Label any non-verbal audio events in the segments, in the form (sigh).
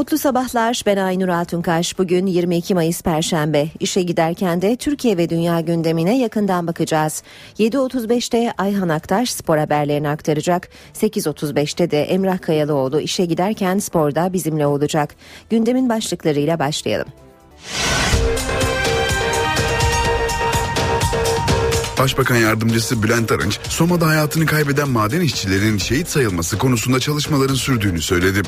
Mutlu sabahlar. Ben Aynur Altunkaş. Bugün 22 Mayıs Perşembe. İşe giderken de Türkiye ve dünya gündemine yakından bakacağız. 7.35'te Ayhan Aktaş spor haberlerini aktaracak. 8.35'te de Emrah Kayalıoğlu işe giderken sporda bizimle olacak. Gündemin başlıklarıyla başlayalım. Başbakan Yardımcısı Bülent Arınç, Soma'da hayatını kaybeden maden işçilerin şehit sayılması konusunda çalışmaların sürdüğünü söyledi.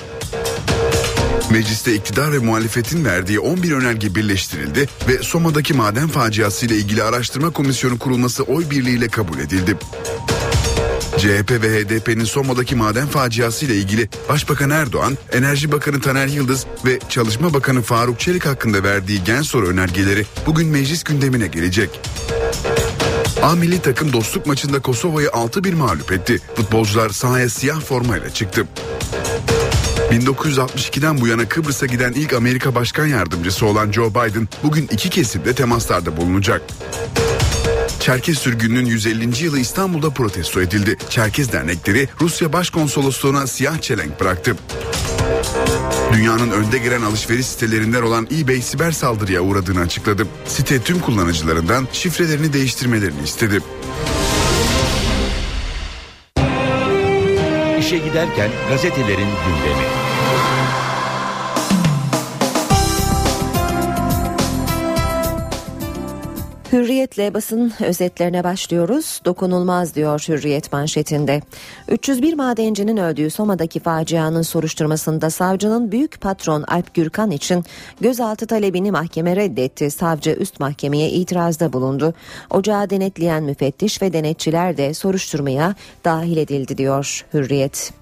Mecliste iktidar ve muhalefetin verdiği 11 önerge birleştirildi ve Soma'daki maden faciası ile ilgili araştırma komisyonu kurulması oy birliğiyle kabul edildi. CHP ve HDP'nin Soma'daki maden faciası ile ilgili Başbakan Erdoğan, Enerji Bakanı Taner Yıldız ve Çalışma Bakanı Faruk Çelik hakkında verdiği gen soru önergeleri bugün meclis gündemine gelecek. A milli takım dostluk maçında Kosova'yı 6-1 mağlup etti. Futbolcular sahaya siyah formayla çıktı. 1962'den bu yana Kıbrıs'a giden ilk Amerika Başkan Yardımcısı olan Joe Biden bugün iki kesimde temaslarda bulunacak. Çerkez sürgününün 150. yılı İstanbul'da protesto edildi. Çerkez dernekleri Rusya Başkonsolosluğu'na siyah çelenk bıraktı. Dünyanın önde gelen alışveriş sitelerinden olan eBay siber saldırıya uğradığını açıkladı. Site tüm kullanıcılarından şifrelerini değiştirmelerini istedi. İşe Giderken gazetelerin gündemi Hürriyetle basın özetlerine başlıyoruz. Dokunulmaz diyor Hürriyet manşetinde. 301 madencinin öldüğü Soma'daki facianın soruşturmasında savcının büyük patron Alp Gürkan için gözaltı talebini mahkeme reddetti. Savcı üst mahkemeye itirazda bulundu. Ocağı denetleyen müfettiş ve denetçiler de soruşturmaya dahil edildi diyor Hürriyet.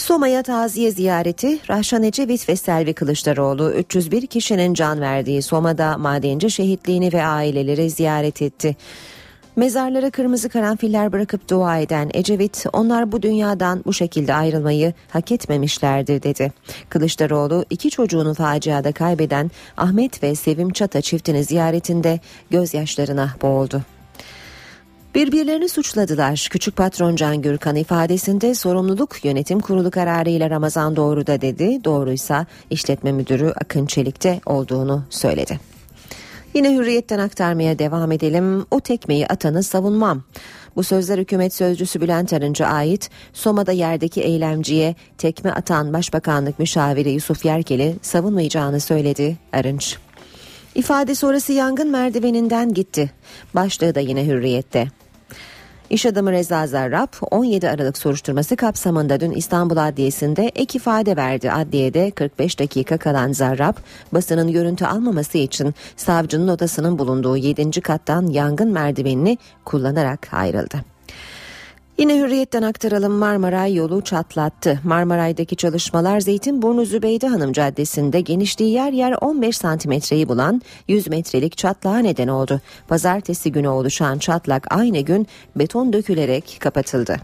Soma'ya taziye ziyareti Rahşan Ecevit ve Selvi Kılıçdaroğlu 301 kişinin can verdiği Soma'da madenci şehitliğini ve aileleri ziyaret etti. Mezarlara kırmızı karanfiller bırakıp dua eden Ecevit onlar bu dünyadan bu şekilde ayrılmayı hak etmemişlerdir dedi. Kılıçdaroğlu iki çocuğunu faciada kaybeden Ahmet ve Sevim Çata çiftini ziyaretinde gözyaşlarına boğuldu. Birbirlerini suçladılar. Küçük patron Can Gürkan ifadesinde sorumluluk yönetim kurulu kararıyla Ramazan doğru da dedi. Doğruysa işletme müdürü Akın Çelik'te olduğunu söyledi. Yine hürriyetten aktarmaya devam edelim. O tekmeyi atanı savunmam. Bu sözler hükümet sözcüsü Bülent Arınç'a ait Soma'da yerdeki eylemciye tekme atan Başbakanlık müşaviri Yusuf Yerkel'i savunmayacağını söyledi Arınç. İfade sonrası yangın merdiveninden gitti. Başlığı da yine hürriyette. İş adamı Reza Zarrab 17 Aralık soruşturması kapsamında dün İstanbul Adliyesi'nde ek ifade verdi. Adliyede 45 dakika kalan Zarrab basının görüntü almaması için savcının odasının bulunduğu 7. kattan yangın merdivenini kullanarak ayrıldı. Yine hürriyetten aktaralım Marmaray yolu çatlattı. Marmaray'daki çalışmalar Zeytinburnu Zübeyde Hanım Caddesi'nde genişliği yer yer 15 santimetreyi bulan 100 metrelik çatlağa neden oldu. Pazartesi günü oluşan çatlak aynı gün beton dökülerek kapatıldı.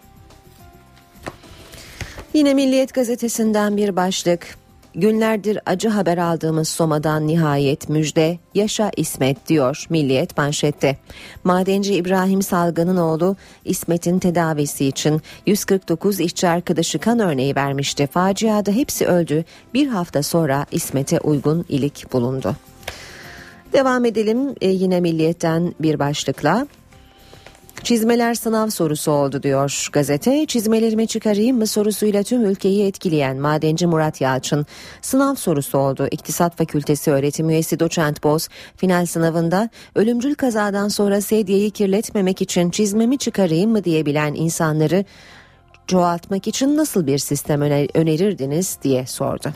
Yine Milliyet gazetesinden bir başlık. Günlerdir acı haber aldığımız Soma'dan nihayet müjde yaşa İsmet diyor Milliyet manşette. Madenci İbrahim Salgan'ın oğlu İsmet'in tedavisi için 149 işçi arkadaşı kan örneği vermişti. Faciada hepsi öldü. Bir hafta sonra İsmet'e uygun ilik bulundu. Devam edelim ee, yine Milliyet'ten bir başlıkla. Çizmeler sınav sorusu oldu diyor gazete. Çizmelerimi çıkarayım mı sorusuyla tüm ülkeyi etkileyen madenci Murat Yalçın sınav sorusu oldu. İktisat Fakültesi öğretim üyesi doçent Boz final sınavında ölümcül kazadan sonra sedyeyi kirletmemek için çizmemi çıkarayım mı diyebilen insanları çoğaltmak için nasıl bir sistem önerirdiniz diye sordu.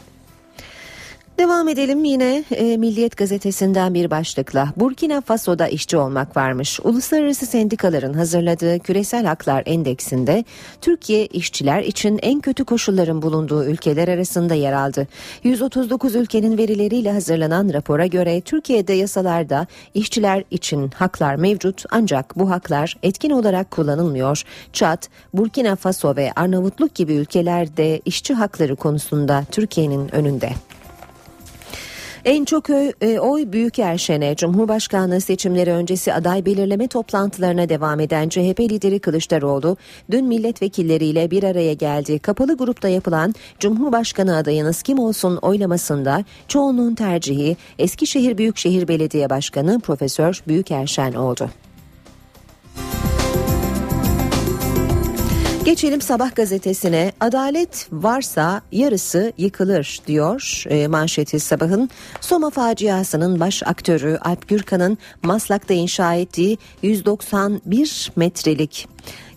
Devam edelim yine e, Milliyet gazetesinden bir başlıkla. Burkina Faso'da işçi olmak varmış. Uluslararası sendikaların hazırladığı Küresel Haklar Endeksinde Türkiye işçiler için en kötü koşulların bulunduğu ülkeler arasında yer aldı. 139 ülkenin verileriyle hazırlanan rapora göre Türkiye'de yasalarda işçiler için haklar mevcut ancak bu haklar etkin olarak kullanılmıyor. Çat, Burkina Faso ve Arnavutluk gibi ülkelerde işçi hakları konusunda Türkiye'nin önünde. En çok oy, e, oy Büyükerşen'e Cumhurbaşkanlığı seçimleri öncesi aday belirleme toplantılarına devam eden CHP lideri Kılıçdaroğlu dün milletvekilleriyle bir araya geldi. Kapalı grupta yapılan Cumhurbaşkanı adayınız kim olsun oylamasında çoğunluğun tercihi Eskişehir Büyükşehir Belediye Başkanı Profesör Büyükerşen oldu. Geçelim sabah gazetesine. Adalet varsa yarısı yıkılır diyor e, manşeti sabahın. Soma faciasının baş aktörü Alp Gürkan'ın Maslak'ta inşa ettiği 191 metrelik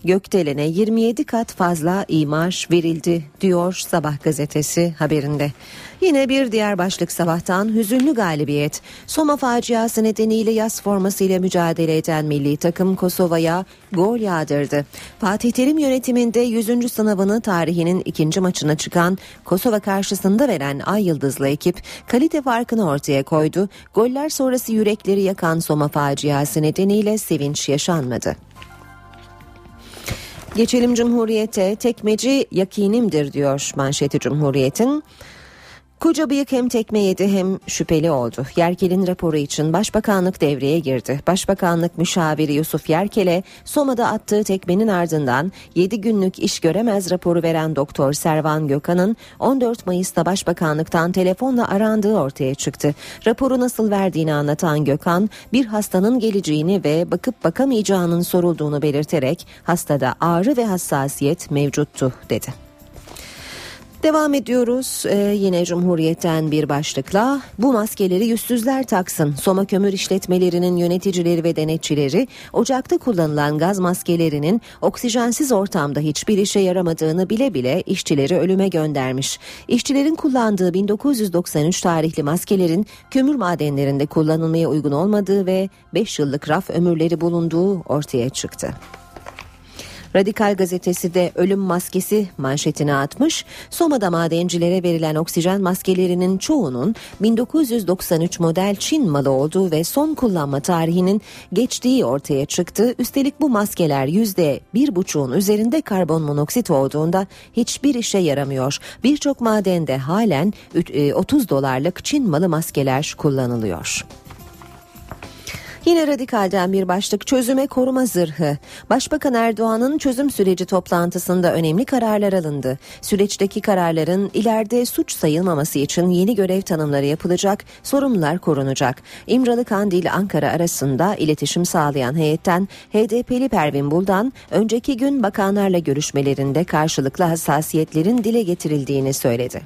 gökdelene 27 kat fazla imar verildi diyor Sabah gazetesi haberinde. Yine bir diğer başlık sabahtan hüzünlü galibiyet. Soma faciası nedeniyle yaz formasıyla mücadele eden milli takım Kosova'ya gol yağdırdı. Fatih Terim yönetiminde 100. sınavını tarihinin ikinci maçına çıkan Kosova karşısında veren Ay Yıldızlı ekip kalite farkını ortaya koydu. Goller sonrası yürekleri yakan Soma faciası nedeniyle sevinç yaşanmadı. Geçelim Cumhuriyet'e tekmeci yakinimdir diyor manşeti Cumhuriyet'in. Koca bıyık hem tekme yedi hem şüpheli oldu. Yerkel'in raporu için Başbakanlık devreye girdi. Başbakanlık müşaviri Yusuf Yerkel'e Soma'da attığı tekmenin ardından 7 günlük iş göremez raporu veren Doktor Servan Gökhan'ın 14 Mayıs'ta Başbakanlıktan telefonla arandığı ortaya çıktı. Raporu nasıl verdiğini anlatan Gökhan, bir hastanın geleceğini ve bakıp bakamayacağının sorulduğunu belirterek hastada ağrı ve hassasiyet mevcuttu dedi. Devam ediyoruz ee, yine Cumhuriyet'ten bir başlıkla bu maskeleri yüzsüzler taksın. Soma kömür işletmelerinin yöneticileri ve denetçileri ocakta kullanılan gaz maskelerinin oksijensiz ortamda hiçbir işe yaramadığını bile bile işçileri ölüme göndermiş. İşçilerin kullandığı 1993 tarihli maskelerin kömür madenlerinde kullanılmaya uygun olmadığı ve 5 yıllık raf ömürleri bulunduğu ortaya çıktı. Radikal gazetesi de ölüm maskesi manşetine atmış. Soma'da madencilere verilen oksijen maskelerinin çoğunun 1993 model Çin malı olduğu ve son kullanma tarihinin geçtiği ortaya çıktı. Üstelik bu maskeler yüzde bir buçuğun üzerinde karbon monoksit olduğunda hiçbir işe yaramıyor. Birçok madende halen 30 dolarlık Çin malı maskeler kullanılıyor. Yine radikalden bir başlık çözüme koruma zırhı. Başbakan Erdoğan'ın çözüm süreci toplantısında önemli kararlar alındı. Süreçteki kararların ileride suç sayılmaması için yeni görev tanımları yapılacak, sorumlular korunacak. İmralı Kandil Ankara arasında iletişim sağlayan heyetten HDP'li Pervin Buldan önceki gün bakanlarla görüşmelerinde karşılıklı hassasiyetlerin dile getirildiğini söyledi.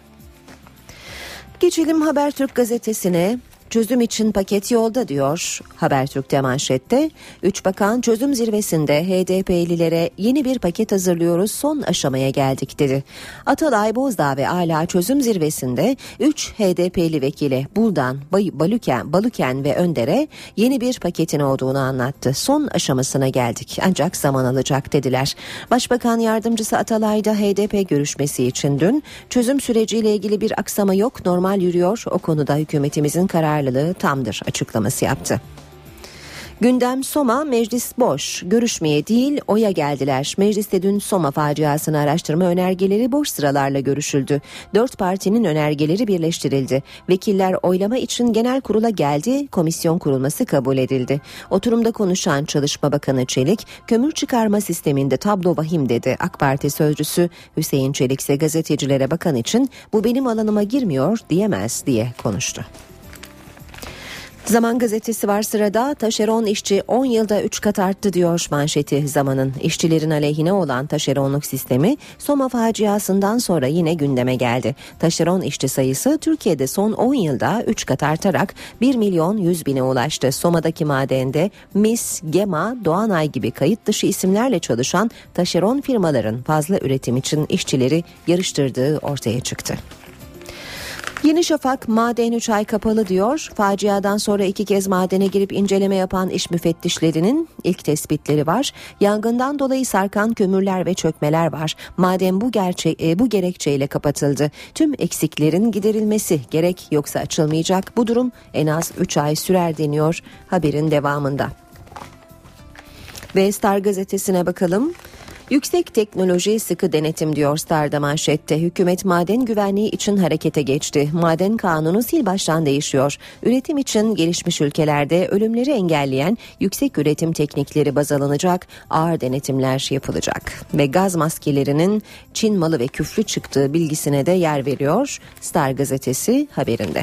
Geçelim Habertürk gazetesine. Çözüm için paket yolda diyor Habertürk'te manşette. Üç bakan çözüm zirvesinde HDP'lilere yeni bir paket hazırlıyoruz son aşamaya geldik dedi. Atalay Bozdağ ve Ala çözüm zirvesinde 3 HDP'li vekili Buldan, Baluken, Baluken ve Önder'e yeni bir paketin olduğunu anlattı. Son aşamasına geldik ancak zaman alacak dediler. Başbakan yardımcısı Atalay'da HDP görüşmesi için dün çözüm süreciyle ilgili bir aksama yok normal yürüyor o konuda hükümetimizin kararı kararlılığı tamdır açıklaması yaptı. Gündem Soma meclis boş. Görüşmeye değil oya geldiler. Mecliste dün Soma faciasını araştırma önergeleri boş sıralarla görüşüldü. Dört partinin önergeleri birleştirildi. Vekiller oylama için genel kurula geldi. Komisyon kurulması kabul edildi. Oturumda konuşan Çalışma Bakanı Çelik, kömür çıkarma sisteminde tablo vahim dedi. AK Parti sözcüsü Hüseyin Çelik ise gazetecilere bakan için bu benim alanıma girmiyor diyemez diye konuştu. Zaman gazetesi var sırada taşeron işçi 10 yılda 3 kat arttı diyor manşeti zamanın. İşçilerin aleyhine olan taşeronluk sistemi Soma faciasından sonra yine gündeme geldi. Taşeron işçi sayısı Türkiye'de son 10 yılda 3 kat artarak 1 milyon 100 bine ulaştı. Soma'daki madende MIS, GEMA, Doğanay gibi kayıt dışı isimlerle çalışan taşeron firmaların fazla üretim için işçileri yarıştırdığı ortaya çıktı. Yeni Şafak maden 3 ay kapalı diyor. Faciadan sonra iki kez madene girip inceleme yapan iş müfettişlerinin ilk tespitleri var. Yangından dolayı sarkan kömürler ve çökmeler var. Maden bu gerçek e, bu gerekçeyle kapatıldı. Tüm eksiklerin giderilmesi gerek yoksa açılmayacak. Bu durum en az 3 ay sürer deniyor haberin devamında. Ve Star gazetesine bakalım. Yüksek teknoloji sıkı denetim diyor Star'da manşette. Hükümet maden güvenliği için harekete geçti. Maden kanunu sil baştan değişiyor. Üretim için gelişmiş ülkelerde ölümleri engelleyen yüksek üretim teknikleri baz alınacak. Ağır denetimler yapılacak. Ve gaz maskelerinin Çin malı ve küflü çıktığı bilgisine de yer veriyor. Star gazetesi haberinde.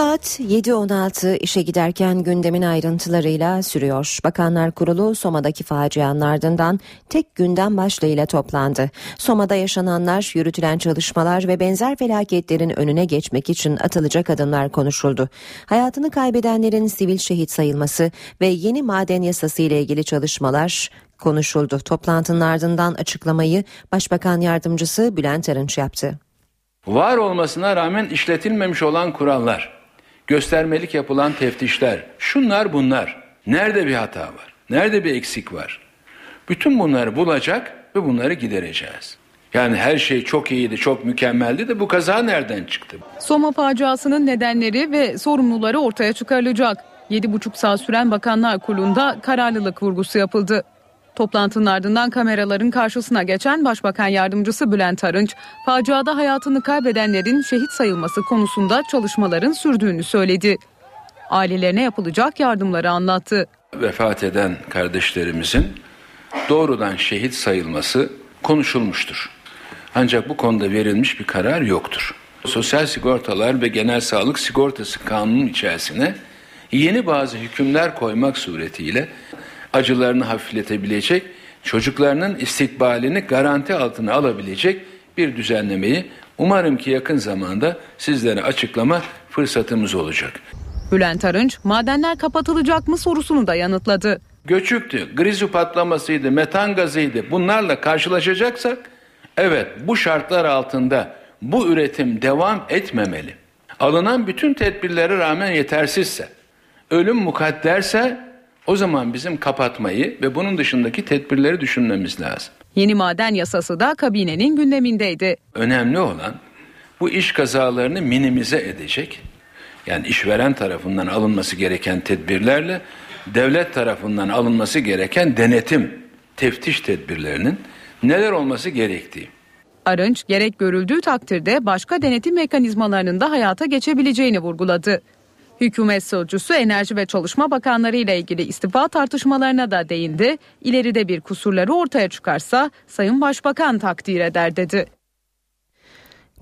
Saat 7.16 işe giderken gündemin ayrıntılarıyla sürüyor. Bakanlar Kurulu Soma'daki facianın ardından tek gündem başlığıyla toplandı. Soma'da yaşananlar, yürütülen çalışmalar ve benzer felaketlerin önüne geçmek için atılacak adımlar konuşuldu. Hayatını kaybedenlerin sivil şehit sayılması ve yeni maden yasası ile ilgili çalışmalar konuşuldu. Toplantının ardından açıklamayı Başbakan Yardımcısı Bülent Arınç yaptı. Var olmasına rağmen işletilmemiş olan kurallar, göstermelik yapılan teftişler, şunlar bunlar. Nerede bir hata var? Nerede bir eksik var? Bütün bunları bulacak ve bunları gidereceğiz. Yani her şey çok iyiydi, çok mükemmeldi de bu kaza nereden çıktı? Soma faciasının nedenleri ve sorumluları ortaya çıkarılacak. 7,5 saat süren Bakanlar Kurulu'nda kararlılık vurgusu yapıldı. Toplantının ardından kameraların karşısına geçen Başbakan Yardımcısı Bülent Arınç, faciada hayatını kaybedenlerin şehit sayılması konusunda çalışmaların sürdüğünü söyledi. Ailelerine yapılacak yardımları anlattı. Vefat eden kardeşlerimizin doğrudan şehit sayılması konuşulmuştur. Ancak bu konuda verilmiş bir karar yoktur. Sosyal sigortalar ve genel sağlık sigortası kanunun içerisine yeni bazı hükümler koymak suretiyle acılarını hafifletebilecek, çocuklarının istikbalini garanti altına alabilecek bir düzenlemeyi umarım ki yakın zamanda sizlere açıklama fırsatımız olacak. Bülent Arınç, madenler kapatılacak mı sorusunu da yanıtladı. Göçüktü, grizu patlamasıydı, metan gazıydı. Bunlarla karşılaşacaksak evet bu şartlar altında bu üretim devam etmemeli. Alınan bütün tedbirlere rağmen yetersizse, ölüm mukadderse o zaman bizim kapatmayı ve bunun dışındaki tedbirleri düşünmemiz lazım. Yeni maden yasası da kabinenin gündemindeydi. Önemli olan bu iş kazalarını minimize edecek. Yani işveren tarafından alınması gereken tedbirlerle devlet tarafından alınması gereken denetim, teftiş tedbirlerinin neler olması gerektiği. Arınç gerek görüldüğü takdirde başka denetim mekanizmalarının da hayata geçebileceğini vurguladı. Hükümet sözcüsü Enerji ve Çalışma Bakanları ile ilgili istifa tartışmalarına da değindi. İleride bir kusurları ortaya çıkarsa Sayın Başbakan takdir eder dedi.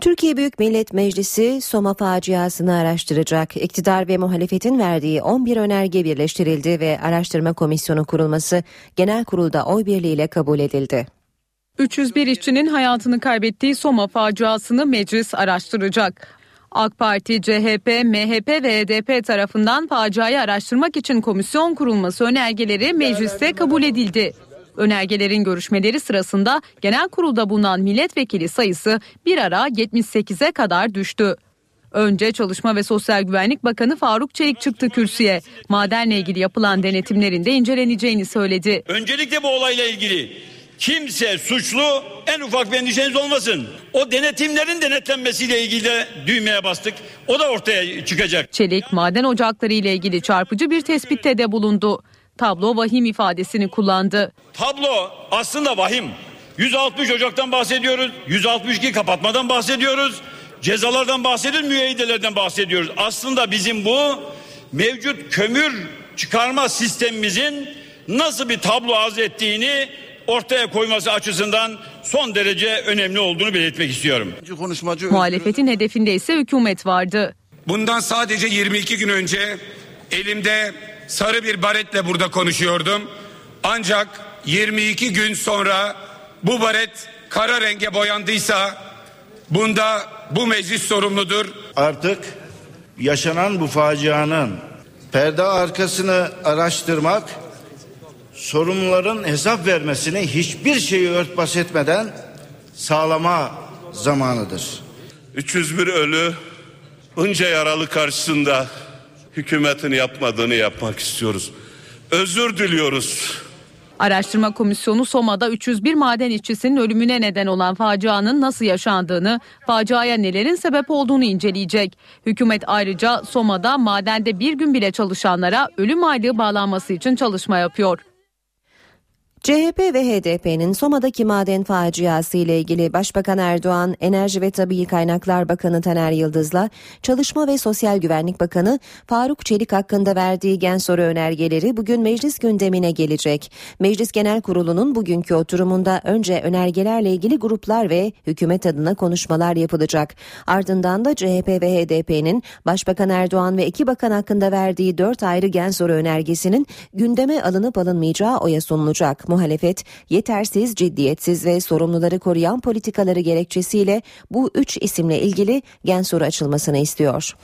Türkiye Büyük Millet Meclisi Soma faciasını araştıracak. İktidar ve muhalefetin verdiği 11 önerge birleştirildi ve araştırma komisyonu kurulması genel kurulda oy birliğiyle kabul edildi. 301 işçinin hayatını kaybettiği Soma faciasını meclis araştıracak. AK Parti, CHP, MHP ve HDP tarafından faciayı araştırmak için komisyon kurulması önergeleri mecliste kabul edildi. Önergelerin görüşmeleri sırasında genel kurulda bulunan milletvekili sayısı bir ara 78'e kadar düştü. Önce Çalışma ve Sosyal Güvenlik Bakanı Faruk Çelik çıktı kürsüye. Madenle ilgili yapılan denetimlerin de inceleneceğini söyledi. Öncelikle bu olayla ilgili kimse suçlu en ufak bir endişeniz olmasın. O denetimlerin denetlenmesiyle ilgili de düğmeye bastık. O da ortaya çıkacak. Çelik maden ocakları ile ilgili çarpıcı bir tespitte de bulundu. Tablo vahim ifadesini kullandı. Tablo aslında vahim. 160 Ocak'tan bahsediyoruz. 162 kapatmadan bahsediyoruz. Cezalardan bahsediyoruz, müeyyidelerden bahsediyoruz. Aslında bizim bu mevcut kömür çıkarma sistemimizin nasıl bir tablo arz ettiğini ortaya koyması açısından son derece önemli olduğunu belirtmek istiyorum. Konuşmacı Muhalefetin hedefinde ise hükümet vardı. Bundan sadece 22 gün önce elimde sarı bir baretle burada konuşuyordum. Ancak 22 gün sonra bu baret kara renge boyandıysa bunda bu meclis sorumludur. artık yaşanan bu facianın perde arkasını araştırmak, sorumluların hesap vermesini hiçbir şeyi örtbas etmeden sağlama zamanıdır. 301 ölü bunca yaralı karşısında hükümetin yapmadığını yapmak istiyoruz. Özür diliyoruz. Araştırma Komisyonu Soma'da 301 maden işçisinin ölümüne neden olan facianın nasıl yaşandığını, faciaya nelerin sebep olduğunu inceleyecek. Hükümet ayrıca Soma'da madende bir gün bile çalışanlara ölüm aylığı bağlanması için çalışma yapıyor. CHP ve HDP'nin Soma'daki maden faciası ile ilgili Başbakan Erdoğan, Enerji ve Tabii Kaynaklar Bakanı Taner Yıldız'la Çalışma ve Sosyal Güvenlik Bakanı Faruk Çelik hakkında verdiği gen soru önergeleri bugün meclis gündemine gelecek. Meclis Genel Kurulu'nun bugünkü oturumunda önce önergelerle ilgili gruplar ve hükümet adına konuşmalar yapılacak. Ardından da CHP ve HDP'nin Başbakan Erdoğan ve iki bakan hakkında verdiği dört ayrı gen soru önergesinin gündeme alınıp alınmayacağı oya sunulacak muhalefet yetersiz, ciddiyetsiz ve sorumluları koruyan politikaları gerekçesiyle bu üç isimle ilgili gen soru açılmasını istiyor.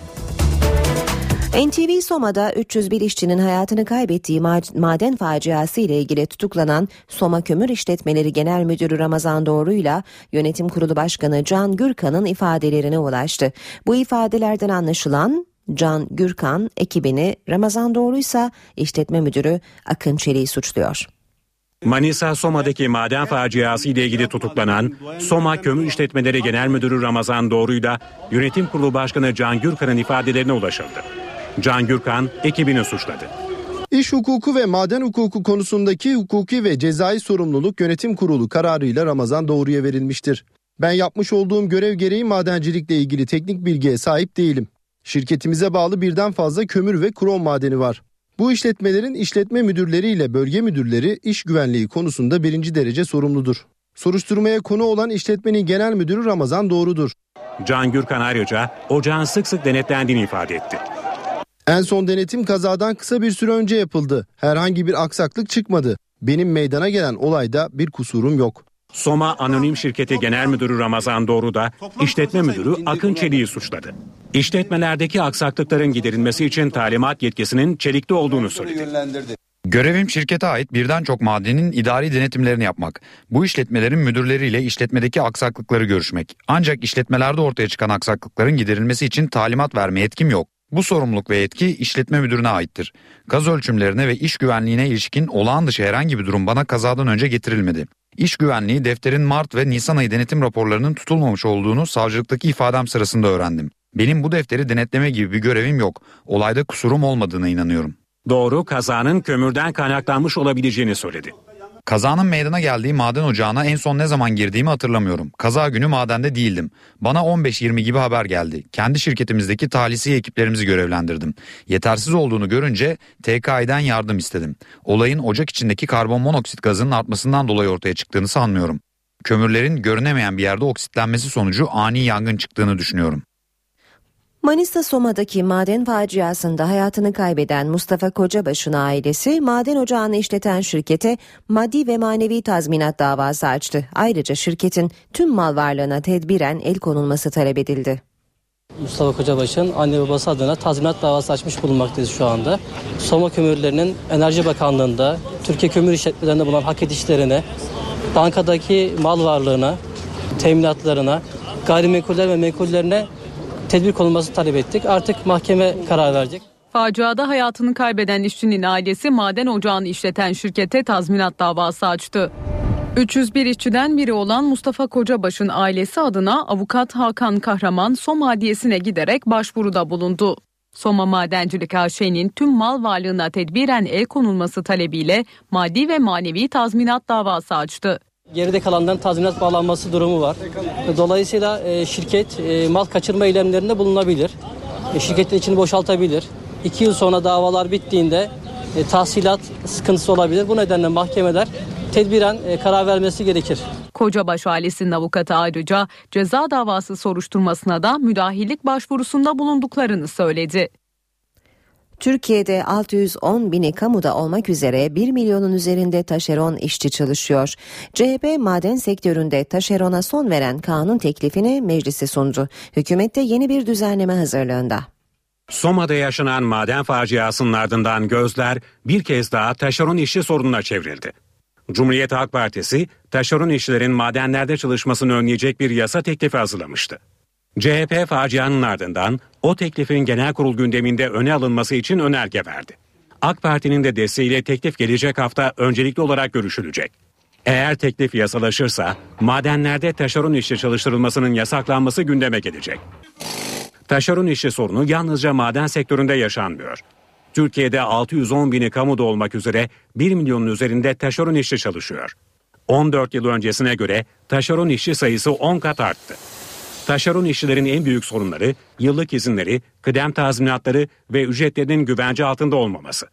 NTV Soma'da 301 işçinin hayatını kaybettiği maden faciası ile ilgili tutuklanan Soma Kömür İşletmeleri Genel Müdürü Ramazan Doğru'yla Yönetim Kurulu Başkanı Can Gürkan'ın ifadelerine ulaştı. Bu ifadelerden anlaşılan Can Gürkan ekibini Ramazan Doğru ise işletme müdürü Akın Çelik'i suçluyor. Manisa Soma'daki maden faciası ile ilgili tutuklanan Soma Kömür İşletmeleri Genel Müdürü Ramazan Doğru'yla Yönetim Kurulu Başkanı Can Gürkan'ın ifadelerine ulaşıldı. Can Gürkan ekibini suçladı. İş hukuku ve maden hukuku konusundaki hukuki ve cezai sorumluluk yönetim kurulu kararıyla Ramazan Doğru'ya verilmiştir. Ben yapmış olduğum görev gereği madencilikle ilgili teknik bilgiye sahip değilim. Şirketimize bağlı birden fazla kömür ve krom madeni var. Bu işletmelerin işletme müdürleri ile bölge müdürleri iş güvenliği konusunda birinci derece sorumludur. Soruşturmaya konu olan işletmenin genel müdürü Ramazan Doğrudur. Can Gürkan ayrıca ocağın sık sık denetlendiğini ifade etti. En son denetim kazadan kısa bir süre önce yapıldı. Herhangi bir aksaklık çıkmadı. Benim meydana gelen olayda bir kusurum yok. Soma Anonim Şirketi Genel Müdürü Ramazan Doğru da işletme müdürü Akın Çelik'i suçladı. İşletmelerdeki aksaklıkların giderilmesi için talimat yetkisinin Çelik'te olduğunu söyledi. Görevim şirkete ait birden çok madenin idari denetimlerini yapmak. Bu işletmelerin müdürleriyle işletmedeki aksaklıkları görüşmek. Ancak işletmelerde ortaya çıkan aksaklıkların giderilmesi için talimat verme yetkim yok. Bu sorumluluk ve yetki işletme müdürüne aittir. Gaz ölçümlerine ve iş güvenliğine ilişkin olağan dışı herhangi bir durum bana kazadan önce getirilmedi. İş güvenliği defterin Mart ve Nisan ayı denetim raporlarının tutulmamış olduğunu savcılıktaki ifadem sırasında öğrendim. Benim bu defteri denetleme gibi bir görevim yok. Olayda kusurum olmadığına inanıyorum. Doğru kazanın kömürden kaynaklanmış olabileceğini söyledi. Kazanın meydana geldiği maden ocağına en son ne zaman girdiğimi hatırlamıyorum. Kaza günü madende değildim. Bana 15-20 gibi haber geldi. Kendi şirketimizdeki talihsiz ekiplerimizi görevlendirdim. Yetersiz olduğunu görünce TKİ'den yardım istedim. Olayın ocak içindeki karbon monoksit gazının artmasından dolayı ortaya çıktığını sanmıyorum. Kömürlerin görünemeyen bir yerde oksitlenmesi sonucu ani yangın çıktığını düşünüyorum. Manisa Soma'daki maden faciasında hayatını kaybeden Mustafa Kocabaş'ın ailesi maden ocağını işleten şirkete maddi ve manevi tazminat davası açtı. Ayrıca şirketin tüm mal varlığına tedbiren el konulması talep edildi. Mustafa Kocabaş'ın anne babası adına tazminat davası açmış bulunmaktayız şu anda. Soma Kömürlerinin Enerji Bakanlığı'nda, Türkiye Kömür İşletmelerinde bulunan hak edişlerine, bankadaki mal varlığına, teminatlarına, gayrimenkuller ve menkullerine tedbir konulması talep ettik. Artık mahkeme karar verecek. Faciada hayatını kaybeden işçinin ailesi maden ocağını işleten şirkete tazminat davası açtı. 301 işçiden biri olan Mustafa Kocabaş'ın ailesi adına avukat Hakan Kahraman Soma Adliyesi'ne giderek başvuruda bulundu. Soma Madencilik AŞ'nin tüm mal varlığına tedbiren el konulması talebiyle maddi ve manevi tazminat davası açtı. Geride kalanların tazminat bağlanması durumu var. Dolayısıyla e, şirket e, mal kaçırma eylemlerinde bulunabilir. E, şirketin içini boşaltabilir. İki yıl sonra davalar bittiğinde tahsilat sıkıntısı olabilir. Bu nedenle mahkemeler tedbiren karar vermesi gerekir. Kocabaş ailesinin avukatı ayrıca ceza davası soruşturmasına da müdahillik başvurusunda bulunduklarını söyledi. Türkiye'de 610 bini kamuda olmak üzere 1 milyonun üzerinde taşeron işçi çalışıyor. CHP maden sektöründe taşerona son veren kanun teklifini meclise sundu. Hükümette yeni bir düzenleme hazırlığında. Soma'da yaşanan maden faciasının ardından gözler bir kez daha taşeron işçi sorununa çevrildi. Cumhuriyet Halk Partisi, taşeron işçilerin madenlerde çalışmasını önleyecek bir yasa teklifi hazırlamıştı. CHP facianın ardından o teklifin genel kurul gündeminde öne alınması için önerge verdi. AK Parti'nin de desteğiyle teklif gelecek hafta öncelikli olarak görüşülecek. Eğer teklif yasalaşırsa madenlerde taşeron işçi çalıştırılmasının yasaklanması gündeme gelecek. Taşeron işçi sorunu yalnızca maden sektöründe yaşanmıyor. Türkiye'de 610 bini kamuda olmak üzere 1 milyonun üzerinde taşeron işçi çalışıyor. 14 yıl öncesine göre taşeron işçi sayısı 10 kat arttı. Taşeron işçilerin en büyük sorunları yıllık izinleri, kıdem tazminatları ve ücretlerinin güvence altında olmaması.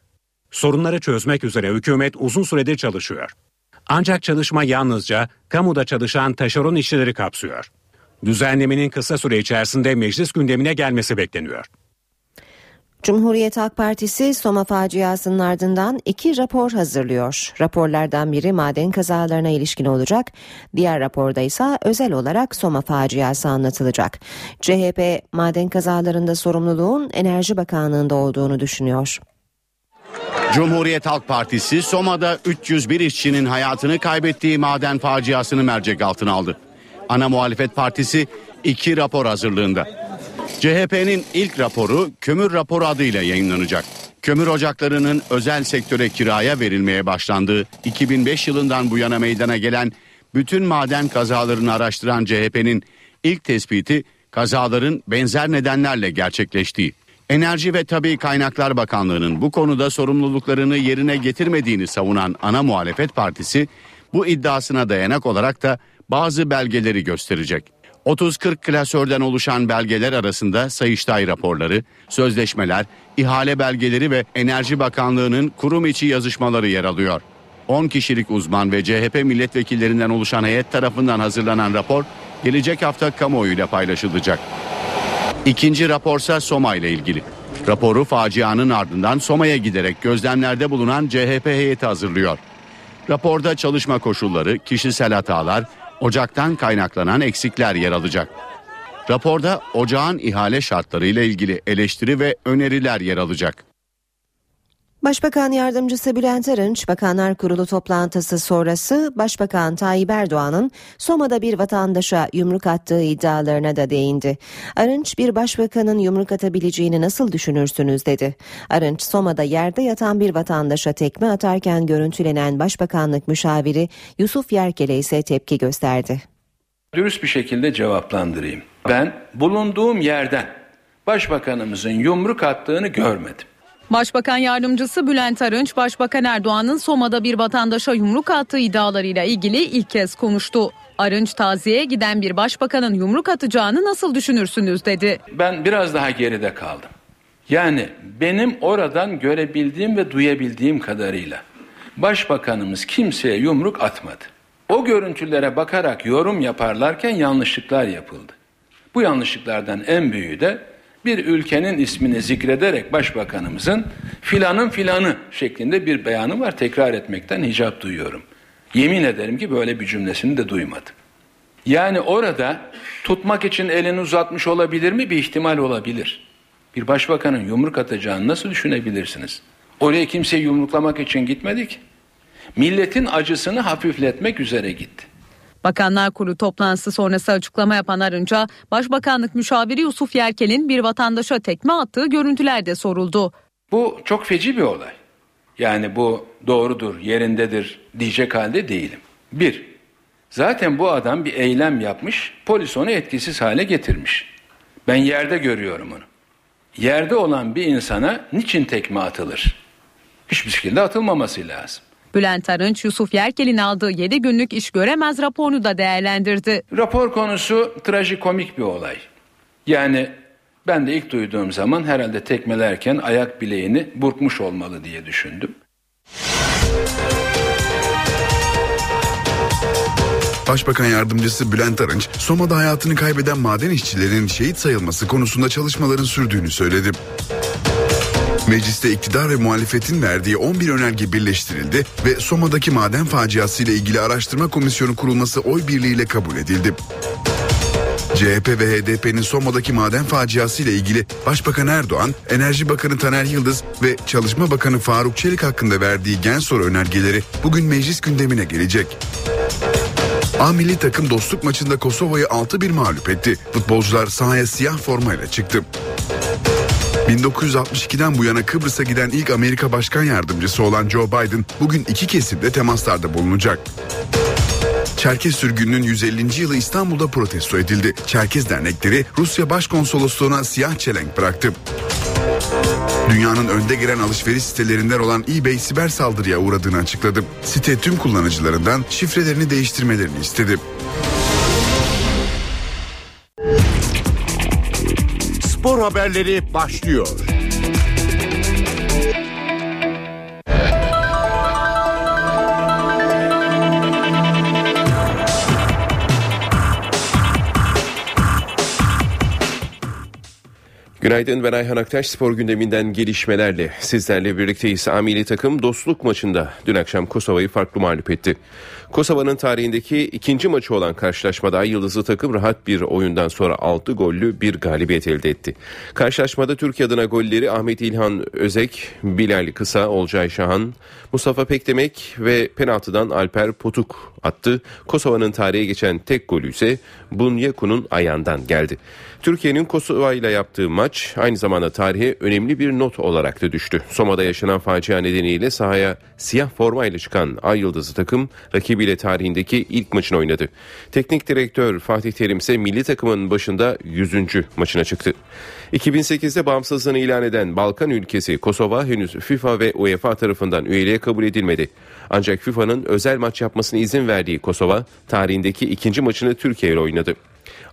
Sorunları çözmek üzere hükümet uzun süredir çalışıyor. Ancak çalışma yalnızca kamuda çalışan taşeron işçileri kapsıyor. Düzenlemenin kısa süre içerisinde meclis gündemine gelmesi bekleniyor. Cumhuriyet Halk Partisi Soma faciasının ardından iki rapor hazırlıyor. Raporlardan biri maden kazalarına ilişkin olacak. Diğer raporda ise özel olarak Soma faciası anlatılacak. CHP maden kazalarında sorumluluğun Enerji Bakanlığı'nda olduğunu düşünüyor. Cumhuriyet Halk Partisi Soma'da 301 işçinin hayatını kaybettiği maden faciasını mercek altına aldı. Ana muhalefet partisi iki rapor hazırlığında. CHP'nin ilk raporu kömür raporu adıyla yayınlanacak. Kömür ocaklarının özel sektöre kiraya verilmeye başlandığı 2005 yılından bu yana meydana gelen bütün maden kazalarını araştıran CHP'nin ilk tespiti kazaların benzer nedenlerle gerçekleştiği. Enerji ve Tabi Kaynaklar Bakanlığı'nın bu konuda sorumluluklarını yerine getirmediğini savunan ana muhalefet partisi bu iddiasına dayanak olarak da bazı belgeleri gösterecek. 30-40 klasörden oluşan belgeler arasında Sayıştay raporları, sözleşmeler, ihale belgeleri ve Enerji Bakanlığı'nın kurum içi yazışmaları yer alıyor. 10 kişilik uzman ve CHP milletvekillerinden oluşan heyet tarafından hazırlanan rapor gelecek hafta kamuoyuyla paylaşılacak. İkinci raporsa Soma ile ilgili. Raporu facianın ardından Soma'ya giderek gözlemlerde bulunan CHP heyeti hazırlıyor. Raporda çalışma koşulları, kişisel hatalar, ocaktan kaynaklanan eksikler yer alacak. Raporda ocağın ihale şartları ile ilgili eleştiri ve öneriler yer alacak. Başbakan Yardımcısı Bülent Arınç, Bakanlar Kurulu toplantısı sonrası Başbakan Tayyip Erdoğan'ın Soma'da bir vatandaşa yumruk attığı iddialarına da değindi. Arınç, bir başbakanın yumruk atabileceğini nasıl düşünürsünüz dedi. Arınç, Soma'da yerde yatan bir vatandaşa tekme atarken görüntülenen Başbakanlık müşaviri Yusuf Yerkel'e ise tepki gösterdi. Dürüst bir şekilde cevaplandırayım. Ben bulunduğum yerden Başbakanımızın yumruk attığını görmedim. Başbakan Yardımcısı Bülent Arınç, Başbakan Erdoğan'ın Soma'da bir vatandaşa yumruk attığı iddialarıyla ilgili ilk kez konuştu. Arınç taziyeye giden bir başbakanın yumruk atacağını nasıl düşünürsünüz dedi. Ben biraz daha geride kaldım. Yani benim oradan görebildiğim ve duyabildiğim kadarıyla başbakanımız kimseye yumruk atmadı. O görüntülere bakarak yorum yaparlarken yanlışlıklar yapıldı. Bu yanlışlıklardan en büyüğü de bir ülkenin ismini zikrederek başbakanımızın filanın filanı şeklinde bir beyanı var. Tekrar etmekten hicap duyuyorum. Yemin ederim ki böyle bir cümlesini de duymadım. Yani orada tutmak için elini uzatmış olabilir mi? Bir ihtimal olabilir. Bir başbakanın yumruk atacağını nasıl düşünebilirsiniz? Oraya kimse yumruklamak için gitmedik. Milletin acısını hafifletmek üzere gitti. Bakanlar Kurulu toplantısı sonrası açıklama yapan Arınç'a Başbakanlık müşaviri Yusuf Yerkel'in bir vatandaşa tekme attığı görüntülerde soruldu. Bu çok feci bir olay. Yani bu doğrudur, yerindedir diyecek halde değilim. Bir, zaten bu adam bir eylem yapmış, polis onu etkisiz hale getirmiş. Ben yerde görüyorum onu. Yerde olan bir insana niçin tekme atılır? Hiçbir şekilde atılmaması lazım. Bülent Arınç, Yusuf Yerkel'in aldığı 7 günlük iş göremez raporunu da değerlendirdi. Rapor konusu trajikomik bir olay. Yani ben de ilk duyduğum zaman herhalde tekmelerken ayak bileğini burkmuş olmalı diye düşündüm. Başbakan Yardımcısı Bülent Arınç, Soma'da hayatını kaybeden maden işçilerin şehit sayılması konusunda çalışmaların sürdüğünü söyledi. Mecliste iktidar ve muhalefetin verdiği 11 önerge birleştirildi ve Soma'daki maden faciası ile ilgili araştırma komisyonu kurulması oy birliğiyle kabul edildi. CHP ve HDP'nin Soma'daki maden faciası ile ilgili Başbakan Erdoğan, Enerji Bakanı Taner Yıldız ve Çalışma Bakanı Faruk Çelik hakkında verdiği gen soru önergeleri bugün meclis gündemine gelecek. A milli takım dostluk maçında Kosova'yı 6-1 mağlup etti. Futbolcular sahaya siyah formayla çıktı. 1962'den bu yana Kıbrıs'a giden ilk Amerika Başkan Yardımcısı olan Joe Biden bugün iki kesimde temaslarda bulunacak. Çerkez sürgününün 150. yılı İstanbul'da protesto edildi. Çerkez dernekleri Rusya Başkonsolosluğu'na siyah çelenk bıraktı. Dünyanın önde gelen alışveriş sitelerinden olan eBay siber saldırıya uğradığını açıkladı. Site tüm kullanıcılarından şifrelerini değiştirmelerini istedi. Spor haberleri başlıyor. Günaydın ben Ayhan Aktaş spor gündeminden gelişmelerle sizlerle birlikteyiz. Amili takım dostluk maçında dün akşam Kosova'yı farklı mağlup etti. Kosova'nın tarihindeki ikinci maçı olan karşılaşmada Yıldızlı takım rahat bir oyundan sonra 6 gollü bir galibiyet elde etti. Karşılaşmada Türkiye adına golleri Ahmet İlhan Özek, Bilal Kısa, Olcay Şahan, Mustafa Pekdemek ve penaltıdan Alper Potuk attı. Kosova'nın tarihe geçen tek golü ise Bunyaku'nun ayağından geldi. Türkiye'nin Kosova ile yaptığı maç aynı zamanda tarihe önemli bir not olarak da düştü. Soma'da yaşanan facia nedeniyle sahaya siyah formayla çıkan Ay Yıldızı takım rakibiyle tarihindeki ilk maçını oynadı. Teknik direktör Fatih Terim ise milli takımın başında 100. maçına çıktı. 2008'de bağımsızlığını ilan eden Balkan ülkesi Kosova henüz FIFA ve UEFA tarafından üyeliğe kabul edilmedi. Ancak FIFA'nın özel maç yapmasına izin verdiği Kosova tarihindeki ikinci maçını Türkiye ile oynadı.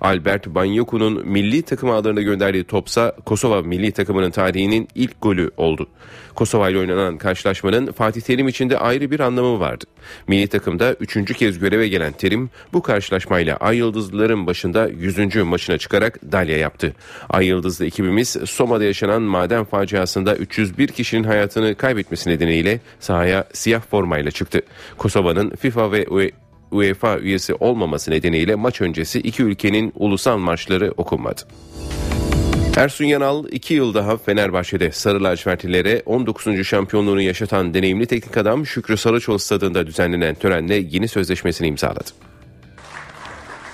Albert Banyoku'nun milli takım ağlarına gönderdiği topsa Kosova milli takımının tarihinin ilk golü oldu. Kosova ile oynanan karşılaşmanın Fatih Terim için de ayrı bir anlamı vardı. Milli takımda üçüncü kez göreve gelen Terim bu karşılaşmayla Ay Yıldızlıların başında 100. maçına çıkarak dalya yaptı. Ay Yıldızlı ekibimiz Soma'da yaşanan maden faciasında 301 kişinin hayatını kaybetmesi nedeniyle sahaya siyah formayla çıktı. Kosova'nın FIFA ve UEFA üyesi olmaması nedeniyle maç öncesi iki ülkenin ulusal marşları okunmadı. Ersun Yanal 2 yıl daha Fenerbahçe'de Sarı Lacivertlilere 19. şampiyonluğunu yaşatan deneyimli teknik adam Şükrü Saraçoğlu stadında düzenlenen törenle yeni sözleşmesini imzaladı.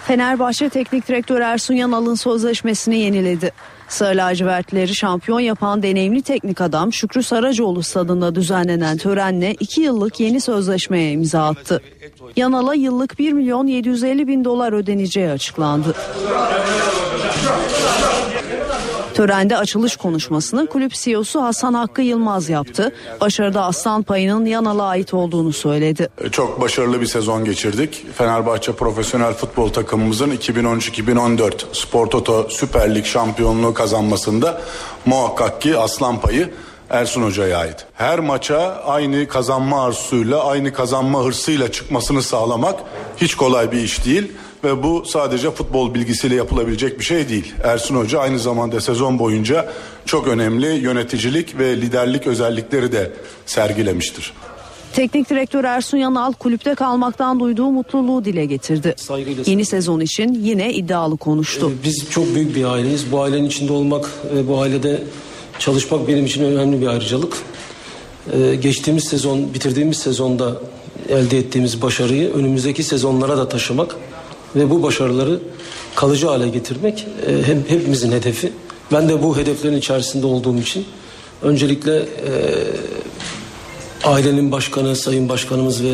Fenerbahçe Teknik Direktör Ersun Yanal'ın sözleşmesini yeniledi. Sarı lacivertleri şampiyon yapan deneyimli teknik adam Şükrü Saracoğlu stadında düzenlenen törenle 2 yıllık yeni sözleşmeye imza attı. Yanal'a yıllık 1 milyon 750 bin dolar ödeneceği açıklandı. Törende açılış konuşmasını kulüp CEO'su Hasan Hakkı Yılmaz yaptı. Başarıda aslan payının Yanal'a ait olduğunu söyledi. Çok başarılı bir sezon geçirdik. Fenerbahçe profesyonel futbol takımımızın 2013-2014 Spor Toto Süper Lig şampiyonluğu kazanmasında muhakkak ki aslan payı Ersun Hoca'ya ait. Her maça aynı kazanma arzusuyla, aynı kazanma hırsıyla çıkmasını sağlamak hiç kolay bir iş değil ve bu sadece futbol bilgisiyle yapılabilecek bir şey değil. Ersun Hoca aynı zamanda sezon boyunca çok önemli yöneticilik ve liderlik özellikleri de sergilemiştir. Teknik direktör Ersun Yanal kulüpte kalmaktan duyduğu mutluluğu dile getirdi. Yeni sezon için yine iddialı konuştu. Ee, Biz çok büyük bir aileyiz. Bu ailenin içinde olmak ve bu ailede çalışmak benim için önemli bir ayrıcalık. Ee, Geçtiğimiz sezon, bitirdiğimiz sezonda elde ettiğimiz başarıyı önümüzdeki sezonlara da taşımak ve bu başarıları kalıcı hale getirmek e, hem hepimizin hedefi. Ben de bu hedeflerin içerisinde olduğum için öncelikle e, ailenin başkanı, sayın başkanımız ve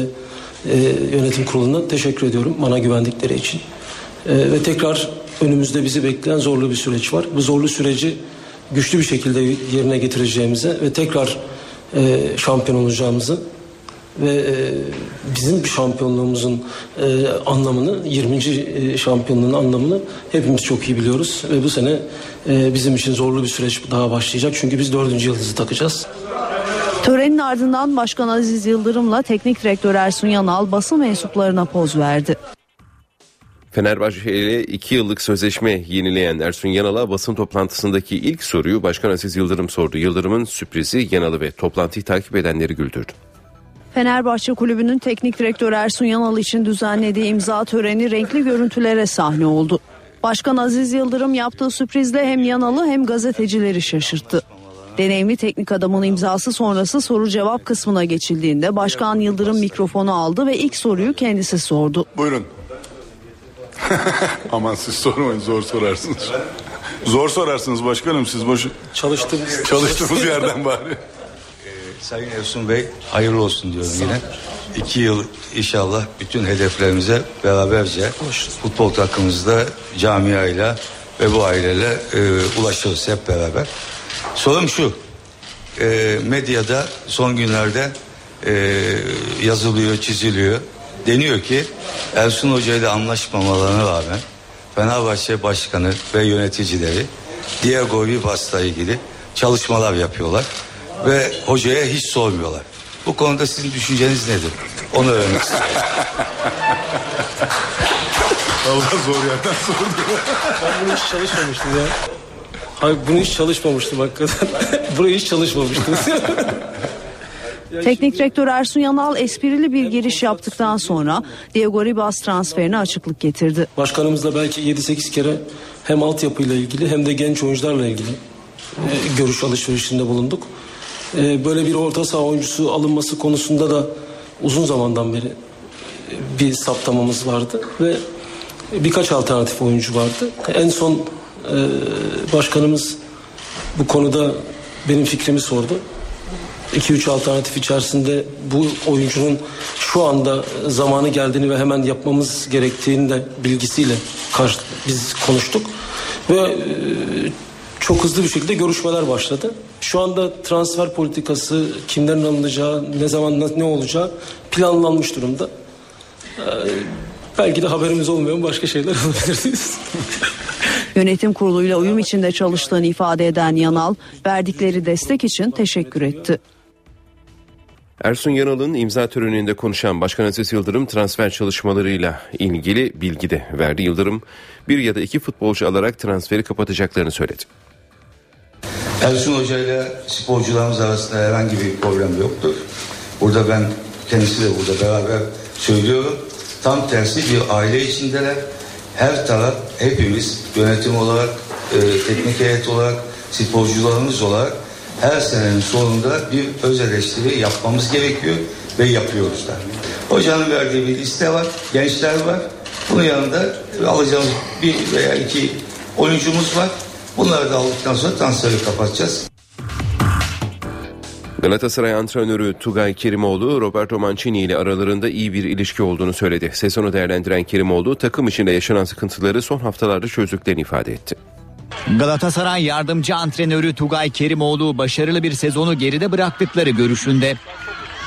e, yönetim kuruluna teşekkür ediyorum bana güvendikleri için. E, ve tekrar önümüzde bizi bekleyen zorlu bir süreç var. Bu zorlu süreci güçlü bir şekilde yerine getireceğimize ve tekrar e, şampiyon olacağımızı ve e, bizim şampiyonluğumuzun e, anlamını 20. e, şampiyonluğun anlamını hepimiz çok iyi biliyoruz ve bu sene bizim için zorlu bir süreç daha başlayacak çünkü biz dördüncü yıldızı takacağız. Törenin ardından Başkan Aziz Yıldırım'la Teknik Direktör Ersun Yanal basın mensuplarına poz verdi. Fenerbahçe ile 2 yıllık sözleşme yenileyen Ersun Yanal'a basın toplantısındaki ilk soruyu Başkan Aziz Yıldırım sordu. Yıldırım'ın sürprizi Yanal'ı ve toplantıyı takip edenleri güldürdü. Fenerbahçe Kulübü'nün teknik direktörü Ersun Yanal için düzenlediği imza töreni renkli görüntülere sahne oldu. Başkan Aziz Yıldırım yaptığı sürprizle hem Yanalı hem gazetecileri şaşırttı. Deneyimli teknik adamın imzası sonrası soru cevap kısmına geçildiğinde Başkan Yıldırım mikrofonu aldı ve ilk soruyu kendisi sordu. Buyurun. (laughs) Aman siz sormayın zor sorarsınız. Zor sorarsınız başkanım siz boş Çalıştığımız, çalıştığımız yerden bari. Sayın Ersun Bey hayırlı olsun diyorum yine. İki yıl inşallah bütün hedeflerimize beraberce futbol takımımızda camiayla ve bu aileyle e, ulaşırız hep beraber. Sorum şu. E, medyada son günlerde e, yazılıyor, çiziliyor. Deniyor ki Ersun Hoca ile anlaşmamalarına rağmen Fenerbahçe Başkanı ve yöneticileri Diego Ribas'la ilgili çalışmalar yapıyorlar ve hocaya hiç sormuyorlar. Bu konuda sizin düşünceniz nedir? Onu öğrenmek istiyorum. (laughs) Allah zor yerden sordu. Ben bunu hiç çalışmamıştım ya. Hayır bunu hiç çalışmamıştım hakikaten. (laughs) Burayı hiç çalışmamıştım. (laughs) Teknik direktör Ersun Yanal esprili bir giriş yaptıktan sonra Diego Ribas transferine açıklık getirdi. Başkanımızla belki 7-8 kere hem altyapıyla ilgili hem de genç oyuncularla ilgili e, görüş alışverişinde bulunduk. E, böyle bir orta saha oyuncusu alınması konusunda da uzun zamandan beri e, bir saptamamız vardı ve birkaç alternatif oyuncu vardı. En son e, başkanımız bu konuda benim fikrimi sordu. 2-3 alternatif içerisinde bu oyuncunun şu anda zamanı geldiğini ve hemen yapmamız gerektiğini de bilgisiyle karşı, biz konuştuk. Ve e, çok hızlı bir şekilde görüşmeler başladı. Şu anda transfer politikası kimlerin alınacağı, ne zaman ne olacağı planlanmış durumda. E, belki de haberimiz olmayan başka şeyler (laughs) olabilir. Yönetim kuruluyla uyum içinde çalıştığını ifade eden Yanal verdikleri destek için teşekkür etti. Ersun Yanal'ın imza töreninde konuşan Başkan Aziz Yıldırım transfer çalışmalarıyla ilgili bilgi de verdi. Yıldırım bir ya da iki futbolcu alarak transferi kapatacaklarını söyledi. Ersun Hoca ile sporcularımız arasında herhangi bir problem yoktur. Burada ben kendisiyle burada beraber söylüyorum. Tam tersi bir aile içindeler. Her taraf hepimiz yönetim olarak, e, teknik heyet olarak, sporcularımız olarak her senenin sonunda bir öz eleştiri yapmamız gerekiyor ve yapıyoruz da. Hocanın verdiği bir liste var, gençler var. Bunun yanında alacağımız bir veya iki oyuncumuz var. Bunları da aldıktan sonra transferi kapatacağız. Galatasaray antrenörü Tugay Kerimoğlu, Roberto Mancini ile aralarında iyi bir ilişki olduğunu söyledi. Sezonu değerlendiren Kerimoğlu, takım içinde yaşanan sıkıntıları son haftalarda çözdüklerini ifade etti. Galatasaray yardımcı antrenörü Tugay Kerimoğlu başarılı bir sezonu geride bıraktıkları görüşünde.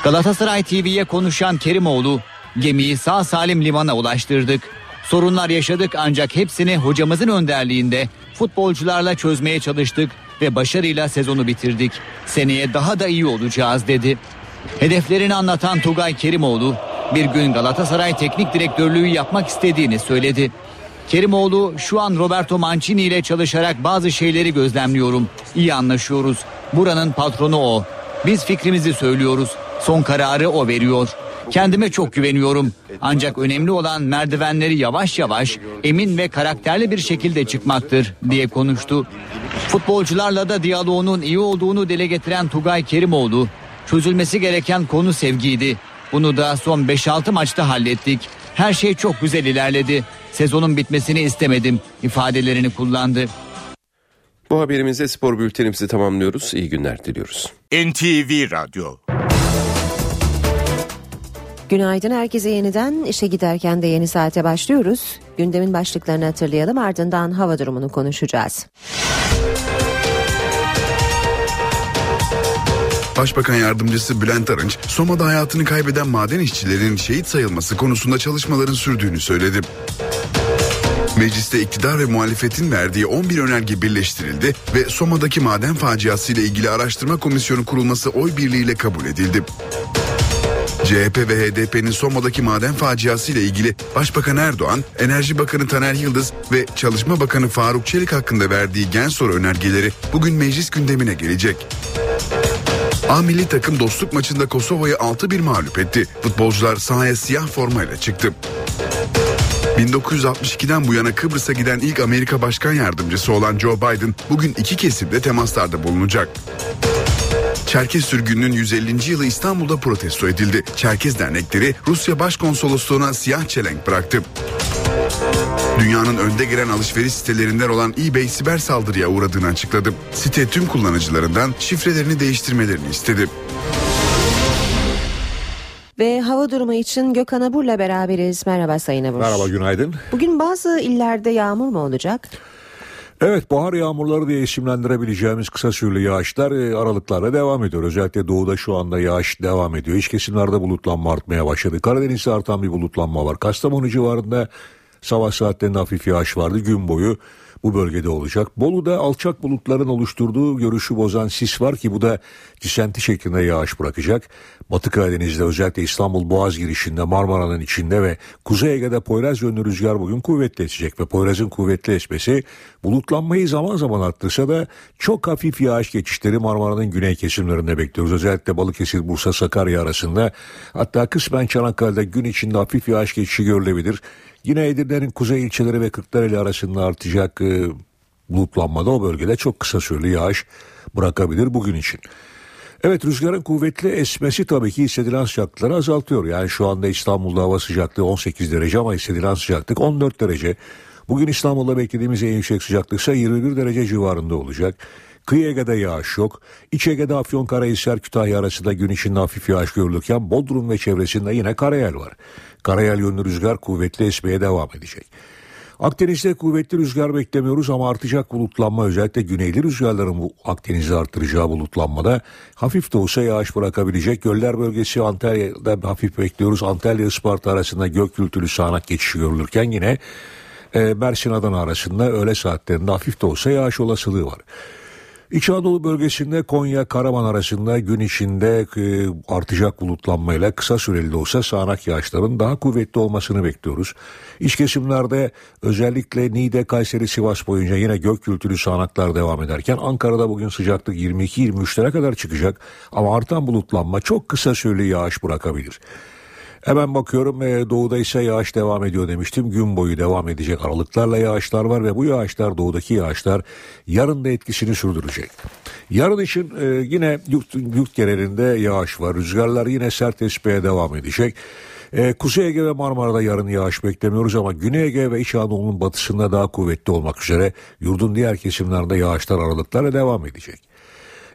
Galatasaray TV'ye konuşan Kerimoğlu, gemiyi sağ salim limana ulaştırdık. Sorunlar yaşadık ancak hepsini hocamızın önderliğinde futbolcularla çözmeye çalıştık ve başarıyla sezonu bitirdik. Seneye daha da iyi olacağız dedi. Hedeflerini anlatan Tugay Kerimoğlu bir gün Galatasaray teknik direktörlüğü yapmak istediğini söyledi. Kerimoğlu şu an Roberto Mancini ile çalışarak bazı şeyleri gözlemliyorum. İyi anlaşıyoruz. Buranın patronu o. Biz fikrimizi söylüyoruz. Son kararı o veriyor. Kendime çok güveniyorum. Ancak önemli olan merdivenleri yavaş yavaş, emin ve karakterli bir şekilde çıkmaktır diye konuştu. Futbolcularla da diyaloğunun iyi olduğunu dile getiren Tugay Kerimoğlu, çözülmesi gereken konu sevgiydi. Bunu da son 5-6 maçta hallettik. Her şey çok güzel ilerledi. Sezonun bitmesini istemedim ifadelerini kullandı. Bu haberimizde spor bültenimizi tamamlıyoruz. İyi günler diliyoruz. NTV Radyo Günaydın herkese yeniden işe giderken de yeni saate başlıyoruz. Gündemin başlıklarını hatırlayalım ardından hava durumunu konuşacağız. Başbakan Yardımcısı Bülent Arınç, Soma'da hayatını kaybeden maden işçilerin şehit sayılması konusunda çalışmaların sürdüğünü söyledi. Mecliste iktidar ve muhalefetin verdiği 11 önerge birleştirildi ve Soma'daki maden faciası ile ilgili araştırma komisyonu kurulması oy birliğiyle kabul edildi. CHP ve HDP'nin Soma'daki maden faciası ile ilgili Başbakan Erdoğan, Enerji Bakanı Taner Yıldız ve Çalışma Bakanı Faruk Çelik hakkında verdiği gen soru önergeleri bugün meclis gündemine gelecek. A milli takım dostluk maçında Kosova'yı 6-1 mağlup etti. Futbolcular sahaya siyah formayla çıktı. 1962'den bu yana Kıbrıs'a giden ilk Amerika Başkan Yardımcısı olan Joe Biden bugün iki kesimde temaslarda bulunacak. Çerkez sürgününün 150. yılı İstanbul'da protesto edildi. Çerkez dernekleri Rusya Başkonsolosluğu'na siyah çelenk bıraktı. Dünyanın önde gelen alışveriş sitelerinden olan eBay siber saldırıya uğradığını açıkladı. Site tüm kullanıcılarından şifrelerini değiştirmelerini istedi. Ve hava durumu için Gökhan Abur'la beraberiz. Merhaba Sayın Abur. Merhaba günaydın. Bugün bazı illerde yağmur mu olacak? Evet bahar yağmurları diye isimlendirebileceğimiz kısa süreli yağışlar e, aralıklarla devam ediyor. Özellikle doğuda şu anda yağış devam ediyor. İç kesimlerde bulutlanma artmaya başladı. Karadeniz'de artan bir bulutlanma var. Kastamonu civarında sabah saatlerinde hafif yağış vardı. Gün boyu bu bölgede olacak. Bolu'da alçak bulutların oluşturduğu görüşü bozan sis var ki bu da disenti şeklinde yağış bırakacak. Batı Karadeniz'de özellikle İstanbul Boğaz girişinde Marmara'nın içinde ve Kuzey Ege'de Poyraz yönlü rüzgar bugün kuvvetli esecek ve Poyraz'ın kuvvetli esmesi bulutlanmayı zaman zaman arttırsa da çok hafif yağış geçişleri Marmara'nın güney kesimlerinde bekliyoruz. Özellikle Balıkesir, Bursa, Sakarya arasında hatta kısmen Çanakkale'de gün içinde hafif yağış geçişi görülebilir. Yine Edirne'nin kuzey ilçeleri ve Kırklareli arasında artacak e, bulutlanmada o bölgede çok kısa süreli yağış bırakabilir bugün için. Evet rüzgarın kuvvetli esmesi tabii ki hissedilen sıcaklıkları azaltıyor. Yani şu anda İstanbul'da hava sıcaklığı 18 derece ama hissedilen sıcaklık 14 derece. Bugün İstanbul'da beklediğimiz en yüksek sıcaklık ise 21 derece civarında olacak. Kıyı Ege'de yağış yok. İç Ege'de Afyonkarahisar Kütahya arasında gün içinde hafif yağış görülürken Bodrum ve çevresinde yine karayel var. Karayel yönlü rüzgar kuvvetli esmeye devam edecek. Akdeniz'de kuvvetli rüzgar beklemiyoruz ama artacak bulutlanma özellikle güneyli rüzgarların bu Akdeniz'de artıracağı bulutlanmada hafif de olsa yağış bırakabilecek. Göller bölgesi Antalya'da hafif bekliyoruz. Antalya Isparta arasında gök gürültülü sağanak geçişi görülürken yine e, Mersin Adana arasında öğle saatlerinde hafif de olsa yağış olasılığı var. İç Anadolu bölgesinde Konya Karaman arasında gün içinde e, artacak bulutlanmayla kısa süreli de olsa sağanak yağışların daha kuvvetli olmasını bekliyoruz. İç kesimlerde özellikle Niğde, Kayseri, Sivas boyunca yine gök gürültülü sağanaklar devam ederken Ankara'da bugün sıcaklık 22-23'lere kadar çıkacak ama artan bulutlanma çok kısa süreli yağış bırakabilir. Hemen bakıyorum e, doğuda ise yağış devam ediyor demiştim. Gün boyu devam edecek aralıklarla yağışlar var ve bu yağışlar doğudaki yağışlar yarın da etkisini sürdürecek. Yarın için e, yine yurt, yurt genelinde yağış var. Rüzgarlar yine sert esmeye devam edecek. Ee, Kuzey Ege ve Marmara'da yarın yağış beklemiyoruz ama Güney Ege ve İç Anadolu'nun batısında daha kuvvetli olmak üzere yurdun diğer kesimlerinde yağışlar aralıklarla devam edecek.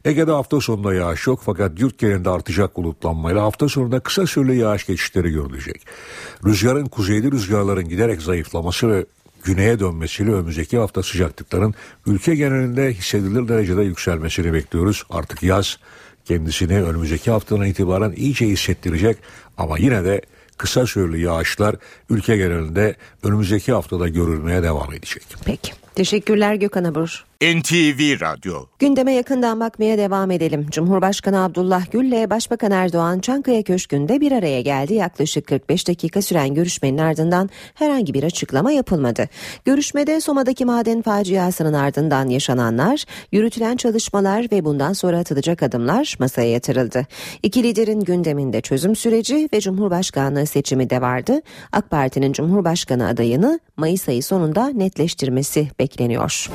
Ege'de hafta sonunda yağış yok fakat yurt genelinde artacak bulutlanmayla hafta sonunda kısa süreli yağış geçişleri görülecek. Rüzgarın kuzeyli rüzgarların giderek zayıflaması ve güneye dönmesiyle önümüzdeki hafta sıcaklıkların ülke genelinde hissedilir derecede yükselmesini bekliyoruz. Artık yaz kendisini önümüzdeki haftadan itibaren iyice hissettirecek ama yine de kısa süreli yağışlar ülke genelinde önümüzdeki haftada görülmeye devam edecek. Peki. Teşekkürler Gökhan Abur. NTV Radyo. Gündeme yakından bakmaya devam edelim. Cumhurbaşkanı Abdullah Gül ile Başbakan Erdoğan Çankaya Köşkü'nde bir araya geldi. Yaklaşık 45 dakika süren görüşmenin ardından herhangi bir açıklama yapılmadı. Görüşmede Soma'daki maden faciasının ardından yaşananlar, yürütülen çalışmalar ve bundan sonra atılacak adımlar masaya yatırıldı. İki liderin gündeminde çözüm süreci ve Cumhurbaşkanlığı seçimi de vardı. AK Parti'nin Cumhurbaşkanı adayını Mayıs ayı sonunda netleştirmesi bekleniyor.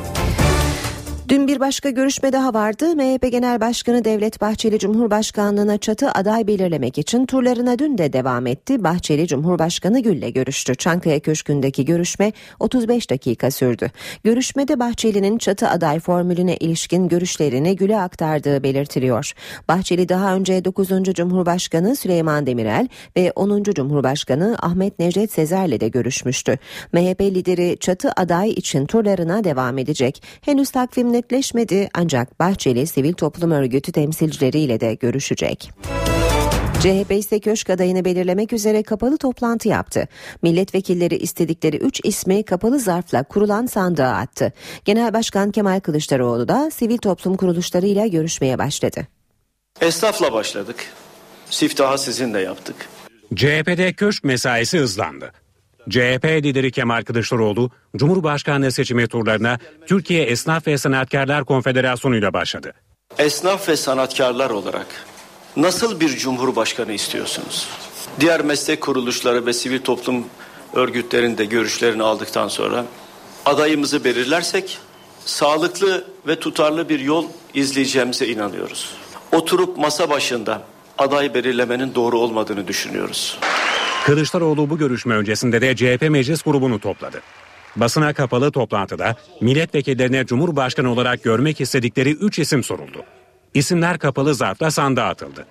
Dün bir başka görüşme daha vardı. MHP Genel Başkanı Devlet Bahçeli Cumhurbaşkanlığına çatı aday belirlemek için turlarına dün de devam etti. Bahçeli Cumhurbaşkanı Gül'le görüştü. Çankaya Köşkü'ndeki görüşme 35 dakika sürdü. Görüşmede Bahçeli'nin çatı aday formülüne ilişkin görüşlerini Gül'e aktardığı belirtiliyor. Bahçeli daha önce 9. Cumhurbaşkanı Süleyman Demirel ve 10. Cumhurbaşkanı Ahmet Necdet Sezer'le de görüşmüştü. MHP lideri çatı aday için turlarına devam edecek. Henüz takvim netleşmedi ancak Bahçeli sivil toplum örgütü temsilcileriyle de görüşecek. CHP ise köşk adayını belirlemek üzere kapalı toplantı yaptı. Milletvekilleri istedikleri 3 ismi kapalı zarfla kurulan sandığa attı. Genel Başkan Kemal Kılıçdaroğlu da sivil toplum kuruluşlarıyla görüşmeye başladı. Esnafla başladık. Siftahı sizinle yaptık. CHP'de köşk mesaisi hızlandı. CHP lideri Kemal Kılıçdaroğlu, Cumhurbaşkanlığı seçimi turlarına Türkiye Esnaf ve Sanatkarlar Konfederasyonu ile başladı. Esnaf ve sanatkarlar olarak nasıl bir cumhurbaşkanı istiyorsunuz? Diğer meslek kuruluşları ve sivil toplum örgütlerin de görüşlerini aldıktan sonra adayımızı belirlersek sağlıklı ve tutarlı bir yol izleyeceğimize inanıyoruz. Oturup masa başında aday belirlemenin doğru olmadığını düşünüyoruz. Kılıçdaroğlu bu görüşme öncesinde de CHP meclis grubunu topladı. Basına kapalı toplantıda milletvekillerine Cumhurbaşkanı olarak görmek istedikleri 3 isim soruldu. İsimler kapalı zarfta sandığa atıldı.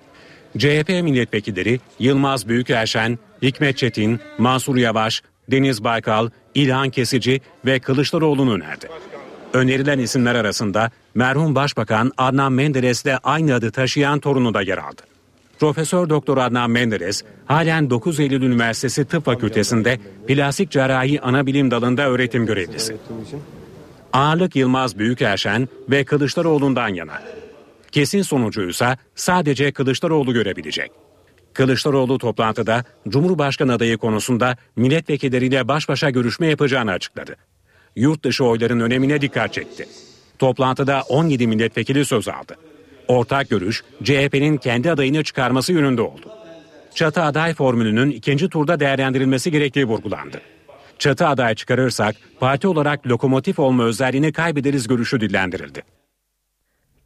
CHP milletvekilleri Yılmaz Büyükerşen, Hikmet Çetin, Mansur Yavaş, Deniz Baykal, İlhan Kesici ve Kılıçdaroğlu'nu önerdi. Önerilen isimler arasında merhum Başbakan Adnan Menderes de aynı adı taşıyan torunu da yer aldı. Profesör Doktor Adnan Menderes halen 9 Eylül Üniversitesi Tıp Fakültesinde plastik cerrahi ana bilim dalında öğretim görevlisi. Ağırlık Yılmaz Büyükerşen ve Kılıçdaroğlu'ndan yana. Kesin sonucuysa sadece Kılıçdaroğlu görebilecek. Kılıçdaroğlu toplantıda Cumhurbaşkanı adayı konusunda milletvekilleriyle baş başa görüşme yapacağını açıkladı. Yurt dışı oyların önemine dikkat çekti. Toplantıda 17 milletvekili söz aldı. Ortak görüş CHP'nin kendi adayını çıkarması yönünde oldu. Çatı aday formülünün ikinci turda değerlendirilmesi gerektiği vurgulandı. Çatı aday çıkarırsak parti olarak lokomotif olma özelliğini kaybederiz görüşü dillendirildi.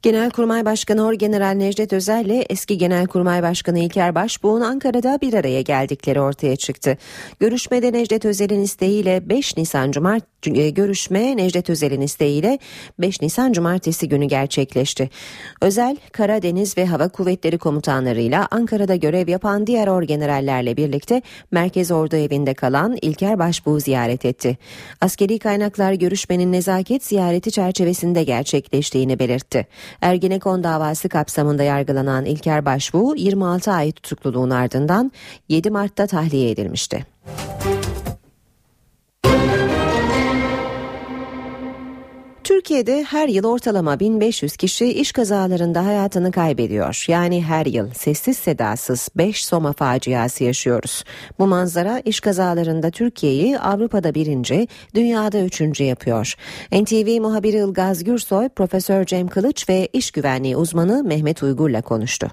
Genelkurmay Başkanı Orgeneral Necdet Özel ile eski Genelkurmay Başkanı İlker Başbuğ'un Ankara'da bir araya geldikleri ortaya çıktı. Görüşmede Necdet Özel'in isteğiyle 5 Nisan Cumart görüşme Necdet Özel'in isteğiyle 5 Nisan Cumartesi günü gerçekleşti. Özel, Karadeniz ve Hava Kuvvetleri komutanlarıyla Ankara'da görev yapan diğer orgenerallerle birlikte Merkez Ordu evinde kalan İlker Başbuğ'u ziyaret etti. Askeri kaynaklar görüşmenin nezaket ziyareti çerçevesinde gerçekleştiğini belirtti. Ergenekon davası kapsamında yargılanan İlker Başbuğ 26 ay tutukluluğun ardından 7 Mart'ta tahliye edilmişti. Türkiye'de her yıl ortalama 1500 kişi iş kazalarında hayatını kaybediyor. Yani her yıl sessiz sedasız 5 Soma faciası yaşıyoruz. Bu manzara iş kazalarında Türkiye'yi Avrupa'da birinci, dünyada üçüncü yapıyor. NTV muhabiri Ilgaz Gürsoy, Profesör Cem Kılıç ve iş güvenliği uzmanı Mehmet Uygur'la konuştu.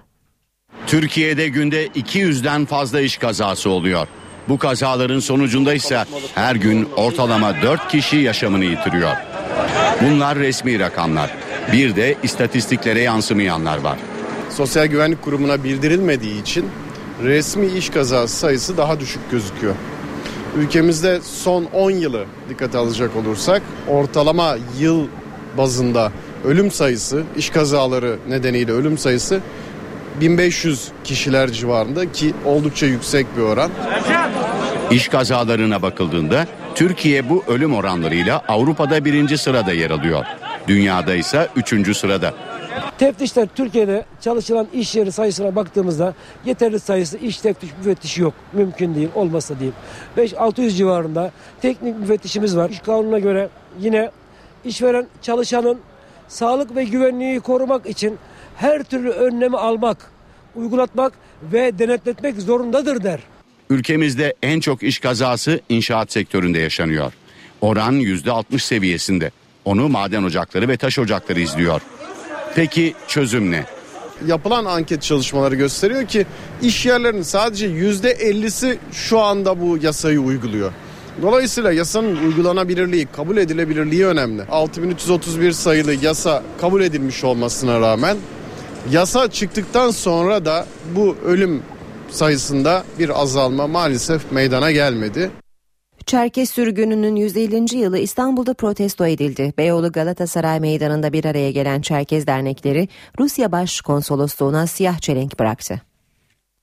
Türkiye'de günde 200'den fazla iş kazası oluyor. Bu kazaların sonucunda ise her gün ortalama 4 kişi yaşamını yitiriyor. Bunlar resmi rakamlar. Bir de istatistiklere yansımayanlar var. Sosyal Güvenlik Kurumu'na bildirilmediği için resmi iş kazası sayısı daha düşük gözüküyor. Ülkemizde son 10 yılı dikkate alacak olursak ortalama yıl bazında ölüm sayısı, iş kazaları nedeniyle ölüm sayısı 1500 kişiler civarında ki oldukça yüksek bir oran. İş kazalarına bakıldığında Türkiye bu ölüm oranlarıyla Avrupa'da birinci sırada yer alıyor. Dünyada ise üçüncü sırada. Teftişler Türkiye'de çalışılan iş yeri sayısına baktığımızda yeterli sayısı iş teftiş müfettişi yok. Mümkün değil olmazsa diyeyim. 5-600 civarında teknik müfettişimiz var. İş kanununa göre yine işveren çalışanın sağlık ve güvenliği korumak için her türlü önlemi almak, uygulatmak ve denetletmek zorundadır der. Ülkemizde en çok iş kazası inşaat sektöründe yaşanıyor. Oran %60 seviyesinde. Onu maden ocakları ve taş ocakları izliyor. Peki çözüm ne? Yapılan anket çalışmaları gösteriyor ki iş yerlerinin sadece %50'si şu anda bu yasayı uyguluyor. Dolayısıyla yasanın uygulanabilirliği, kabul edilebilirliği önemli. 6331 sayılı yasa kabul edilmiş olmasına rağmen yasa çıktıktan sonra da bu ölüm sayısında bir azalma maalesef meydana gelmedi. Çerkes sürgününün 150. yılı İstanbul'da protesto edildi. Beyoğlu Galatasaray Meydanı'nda bir araya gelen Çerkez dernekleri Rusya Başkonsolosluğu'na siyah çelenk bıraktı.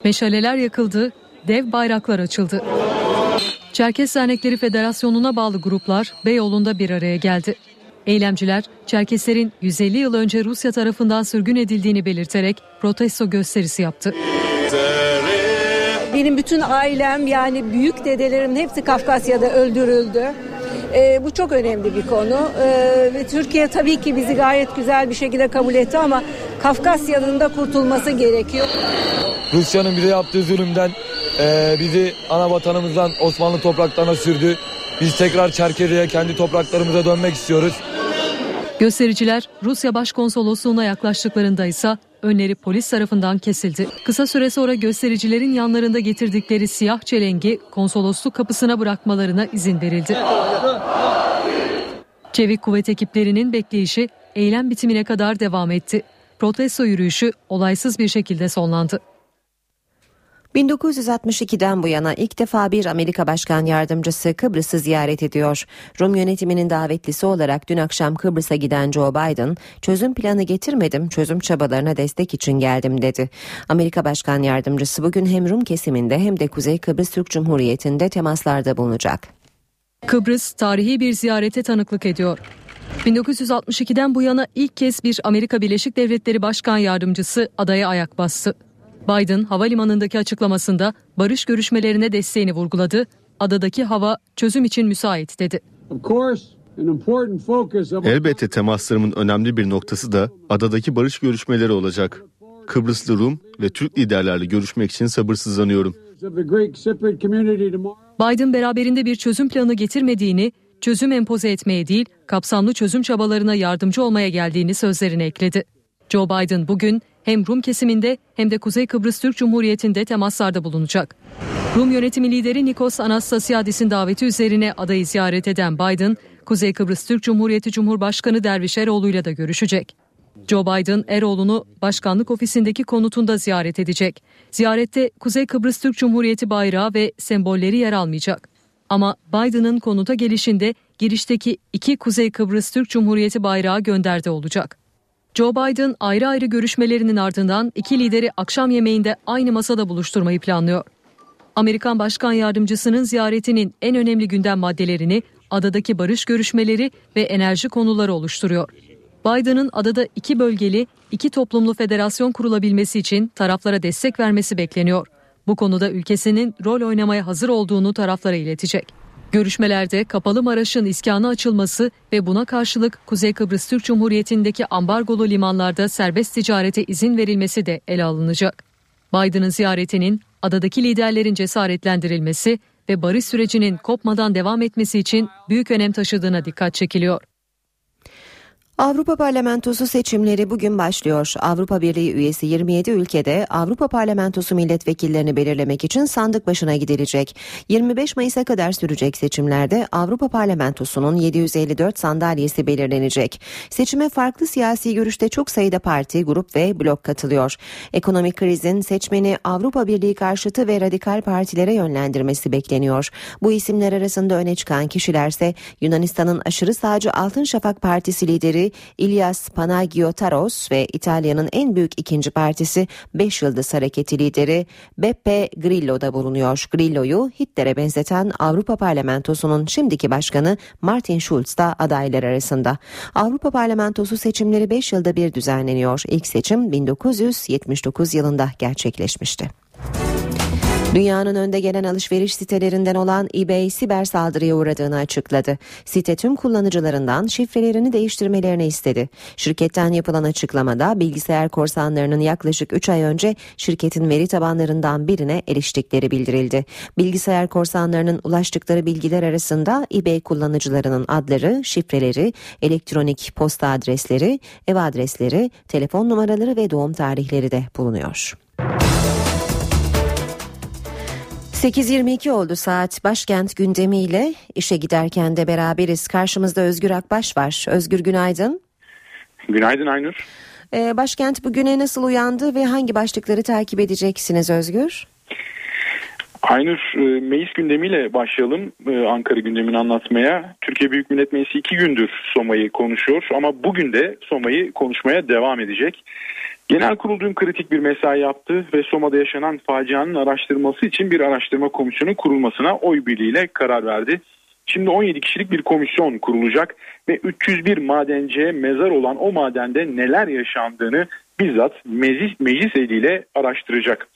Meşaleler yakıldı, dev bayraklar açıldı. Çerkes Dernekleri Federasyonu'na bağlı gruplar Beyoğlu'nda bir araya geldi. Eylemciler Çerkeslerin 150 yıl önce Rusya tarafından sürgün edildiğini belirterek protesto gösterisi yaptı. Benim bütün ailem yani büyük dedelerim hepsi Kafkasya'da öldürüldü. Ee, bu çok önemli bir konu ee, ve Türkiye tabii ki bizi gayet güzel bir şekilde kabul etti ama Kafkasya'nın da kurtulması gerekiyor. Rusya'nın bize yaptığı zulümden e, bizi ana vatanımızdan Osmanlı topraklarına sürdü. Biz tekrar Çerkez'e kendi topraklarımıza dönmek istiyoruz. Göstericiler Rusya Başkonsolosluğu'na yaklaştıklarında ise önleri polis tarafından kesildi. Kısa süre sonra göstericilerin yanlarında getirdikleri siyah çelengi konsolosluk kapısına bırakmalarına izin verildi. Çevik kuvvet ekiplerinin bekleyişi eylem bitimine kadar devam etti. Protesto yürüyüşü olaysız bir şekilde sonlandı. 1962'den bu yana ilk defa bir Amerika Başkan Yardımcısı Kıbrıs'ı ziyaret ediyor. Rum yönetiminin davetlisi olarak dün akşam Kıbrıs'a giden Joe Biden, çözüm planı getirmedim, çözüm çabalarına destek için geldim dedi. Amerika Başkan Yardımcısı bugün hem Rum kesiminde hem de Kuzey Kıbrıs Türk Cumhuriyeti'nde temaslarda bulunacak. Kıbrıs tarihi bir ziyarete tanıklık ediyor. 1962'den bu yana ilk kez bir Amerika Birleşik Devletleri Başkan Yardımcısı adaya ayak bastı. Biden havalimanındaki açıklamasında barış görüşmelerine desteğini vurguladı. Adadaki hava çözüm için müsait dedi. Elbette temaslarımın önemli bir noktası da adadaki barış görüşmeleri olacak. Kıbrıslı Rum ve Türk liderlerle görüşmek için sabırsızlanıyorum. Biden beraberinde bir çözüm planı getirmediğini, çözüm empoze etmeye değil, kapsamlı çözüm çabalarına yardımcı olmaya geldiğini sözlerine ekledi. Joe Biden bugün hem Rum kesiminde hem de Kuzey Kıbrıs Türk Cumhuriyeti'nde temaslarda bulunacak. Rum yönetimi lideri Nikos Anastasiadis'in daveti üzerine adayı ziyaret eden Biden, Kuzey Kıbrıs Türk Cumhuriyeti Cumhurbaşkanı Derviş Eroğlu ile de görüşecek. Joe Biden Eroğlu'nu başkanlık ofisindeki konutunda ziyaret edecek. Ziyarette Kuzey Kıbrıs Türk Cumhuriyeti bayrağı ve sembolleri yer almayacak. Ama Biden'ın konuta gelişinde girişteki iki Kuzey Kıbrıs Türk Cumhuriyeti bayrağı gönderde olacak. Joe Biden ayrı ayrı görüşmelerinin ardından iki lideri akşam yemeğinde aynı masada buluşturmayı planlıyor. Amerikan Başkan Yardımcısının ziyaretinin en önemli gündem maddelerini adadaki barış görüşmeleri ve enerji konuları oluşturuyor. Biden'ın adada iki bölgeli, iki toplumlu federasyon kurulabilmesi için taraflara destek vermesi bekleniyor. Bu konuda ülkesinin rol oynamaya hazır olduğunu taraflara iletecek. Görüşmelerde Kapalı Maraş'ın iskanı açılması ve buna karşılık Kuzey Kıbrıs Türk Cumhuriyeti'ndeki ambargolu limanlarda serbest ticarete izin verilmesi de ele alınacak. Biden'ın ziyaretinin adadaki liderlerin cesaretlendirilmesi ve barış sürecinin kopmadan devam etmesi için büyük önem taşıdığına dikkat çekiliyor. Avrupa Parlamentosu seçimleri bugün başlıyor. Avrupa Birliği üyesi 27 ülkede Avrupa Parlamentosu milletvekillerini belirlemek için sandık başına gidilecek. 25 Mayıs'a kadar sürecek seçimlerde Avrupa Parlamentosu'nun 754 sandalyesi belirlenecek. Seçime farklı siyasi görüşte çok sayıda parti, grup ve blok katılıyor. Ekonomik krizin seçmeni Avrupa Birliği karşıtı ve radikal partilere yönlendirmesi bekleniyor. Bu isimler arasında öne çıkan kişilerse Yunanistan'ın aşırı sağcı Altın Şafak Partisi lideri İlyas Panagiotaros ve İtalya'nın en büyük ikinci partisi 5 Yıldız Hareketi lideri Beppe Grillo'da bulunuyor. Grillo'yu Hitler'e benzeten Avrupa Parlamentosu'nun şimdiki başkanı Martin Schulz da adaylar arasında. Avrupa Parlamentosu seçimleri 5 yılda bir düzenleniyor. İlk seçim 1979 yılında gerçekleşmişti. Dünyanın önde gelen alışveriş sitelerinden olan eBay siber saldırıya uğradığını açıkladı. Site tüm kullanıcılarından şifrelerini değiştirmelerini istedi. Şirketten yapılan açıklamada bilgisayar korsanlarının yaklaşık 3 ay önce şirketin veri tabanlarından birine eriştikleri bildirildi. Bilgisayar korsanlarının ulaştıkları bilgiler arasında eBay kullanıcılarının adları, şifreleri, elektronik posta adresleri, ev adresleri, telefon numaraları ve doğum tarihleri de bulunuyor. 8.22 oldu saat başkent gündemiyle işe giderken de beraberiz. Karşımızda Özgür Akbaş var. Özgür günaydın. Günaydın Aynur. Ee, başkent bugüne nasıl uyandı ve hangi başlıkları takip edeceksiniz Özgür? Aynur e, meclis gündemiyle başlayalım e, Ankara gündemini anlatmaya. Türkiye Büyük Millet Meclisi iki gündür Soma'yı konuşuyor ama bugün de Soma'yı konuşmaya devam edecek. Genel kurul dün kritik bir mesai yaptı ve Soma'da yaşanan facianın araştırılması için bir araştırma komisyonu kurulmasına oy birliğiyle karar verdi. Şimdi 17 kişilik bir komisyon kurulacak ve 301 madenciye mezar olan o madende neler yaşandığını bizzat meclis, meclis eliyle araştıracak.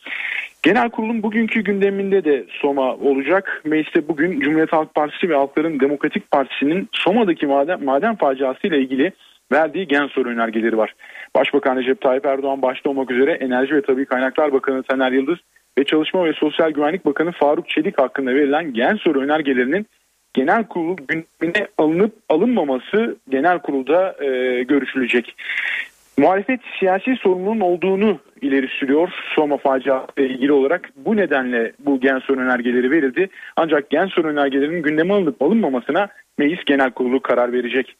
Genel kurulun bugünkü gündeminde de Soma olacak. Mecliste bugün Cumhuriyet Halk Partisi ve Halkların Demokratik Partisi'nin Soma'daki maden, maden faciası ile ilgili verdiği gen soru önergeleri var. Başbakan Recep Tayyip Erdoğan başta olmak üzere Enerji ve Tabi Kaynaklar Bakanı Taner Yıldız ve Çalışma ve Sosyal Güvenlik Bakanı Faruk Çelik hakkında verilen gen soru önergelerinin genel kurul gündemine alınıp alınmaması genel kurulda e, görüşülecek. Muhalefet siyasi sorunun olduğunu ileri sürüyor Soma faciası ile ilgili olarak. Bu nedenle bu gen son önergeleri verildi. Ancak gen son önergelerinin gündeme alınıp alınmamasına Meclis Genel Kurulu karar verecek.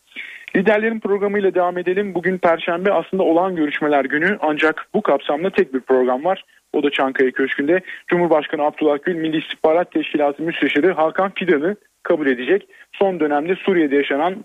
Liderlerin programıyla devam edelim. Bugün Perşembe aslında olan görüşmeler günü ancak bu kapsamda tek bir program var. O da Çankaya Köşkü'nde Cumhurbaşkanı Abdullah Gül Milli İstihbarat Teşkilatı Müsteşarı Hakan Fidan'ı kabul edecek. Son dönemde Suriye'de yaşanan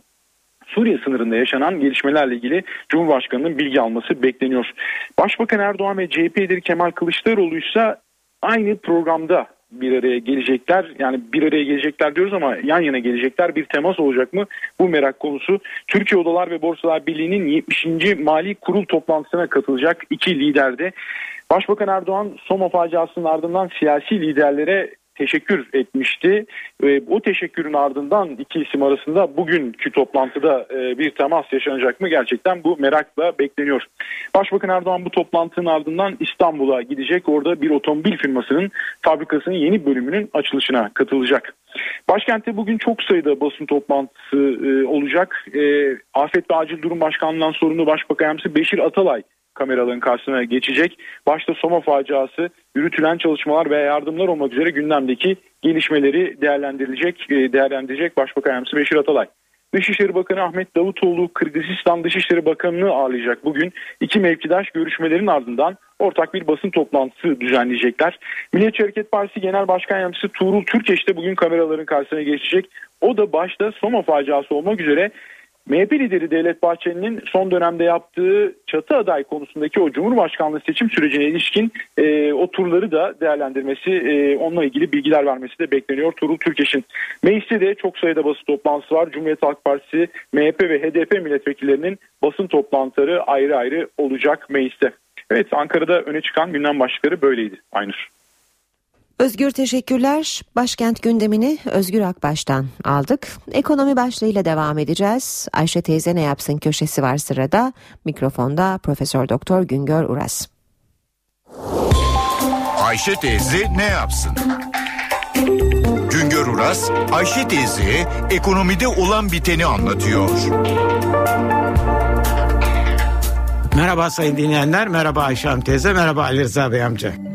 Suriye sınırında yaşanan gelişmelerle ilgili Cumhurbaşkanı'nın bilgi alması bekleniyor. Başbakan Erdoğan ve CHP lideri Kemal Kılıçdaroğlu ise aynı programda bir araya gelecekler. Yani bir araya gelecekler diyoruz ama yan yana gelecekler. Bir temas olacak mı? Bu merak konusu. Türkiye Odalar ve Borsalar Birliği'nin 70. Mali Kurul toplantısına katılacak iki lider de. Başbakan Erdoğan Soma faciasının ardından siyasi liderlere teşekkür etmişti. E, o teşekkürün ardından iki isim arasında bugünkü toplantıda e, bir temas yaşanacak mı gerçekten bu merakla bekleniyor. Başbakan Erdoğan bu toplantının ardından İstanbul'a gidecek. Orada bir otomobil firmasının fabrikasının yeni bölümünün açılışına katılacak. Başkentte bugün çok sayıda basın toplantısı e, olacak. E, Afet ve Acil Durum Başkanlığı'ndan sorumlu Başbakan Yardımcısı Beşir Atalay kameraların karşısına geçecek. Başta Soma faciası, yürütülen çalışmalar ve yardımlar olmak üzere gündemdeki gelişmeleri değerlendirilecek, e, değerlendirecek Başbakan Yardımcısı Beşir Atalay. Dışişleri Bakanı Ahmet Davutoğlu Kırgızistan Dışişleri Bakanı'nı ağırlayacak bugün. iki mevkidaş görüşmelerin ardından ortak bir basın toplantısı düzenleyecekler. Milliyetçi Hareket Partisi Genel Başkan Yardımcısı Tuğrul Türkeş de bugün kameraların karşısına geçecek. O da başta Soma faciası olmak üzere MHP lideri Devlet Bahçeli'nin son dönemde yaptığı çatı aday konusundaki o Cumhurbaşkanlığı seçim sürecine ilişkin e, o turları da değerlendirmesi, e, onunla ilgili bilgiler vermesi de bekleniyor Turul Türkeş'in. Mecliste de çok sayıda basın toplantısı var. Cumhuriyet Halk Partisi, MHP ve HDP milletvekillerinin basın toplantıları ayrı ayrı olacak mecliste. Evet Ankara'da öne çıkan gündem başlıkları böyleydi Aynur. Özgür teşekkürler. Başkent gündemini Özgür Akbaş'tan aldık. Ekonomi başlığıyla devam edeceğiz. Ayşe teyze ne yapsın köşesi var sırada. Mikrofonda Profesör Doktor Güngör Uras. Ayşe teyze ne yapsın? Güngör Uras, Ayşe teyze ekonomide olan biteni anlatıyor. Merhaba sayın dinleyenler, merhaba Ayşe teyze, merhaba Ali Rıza Bey amca.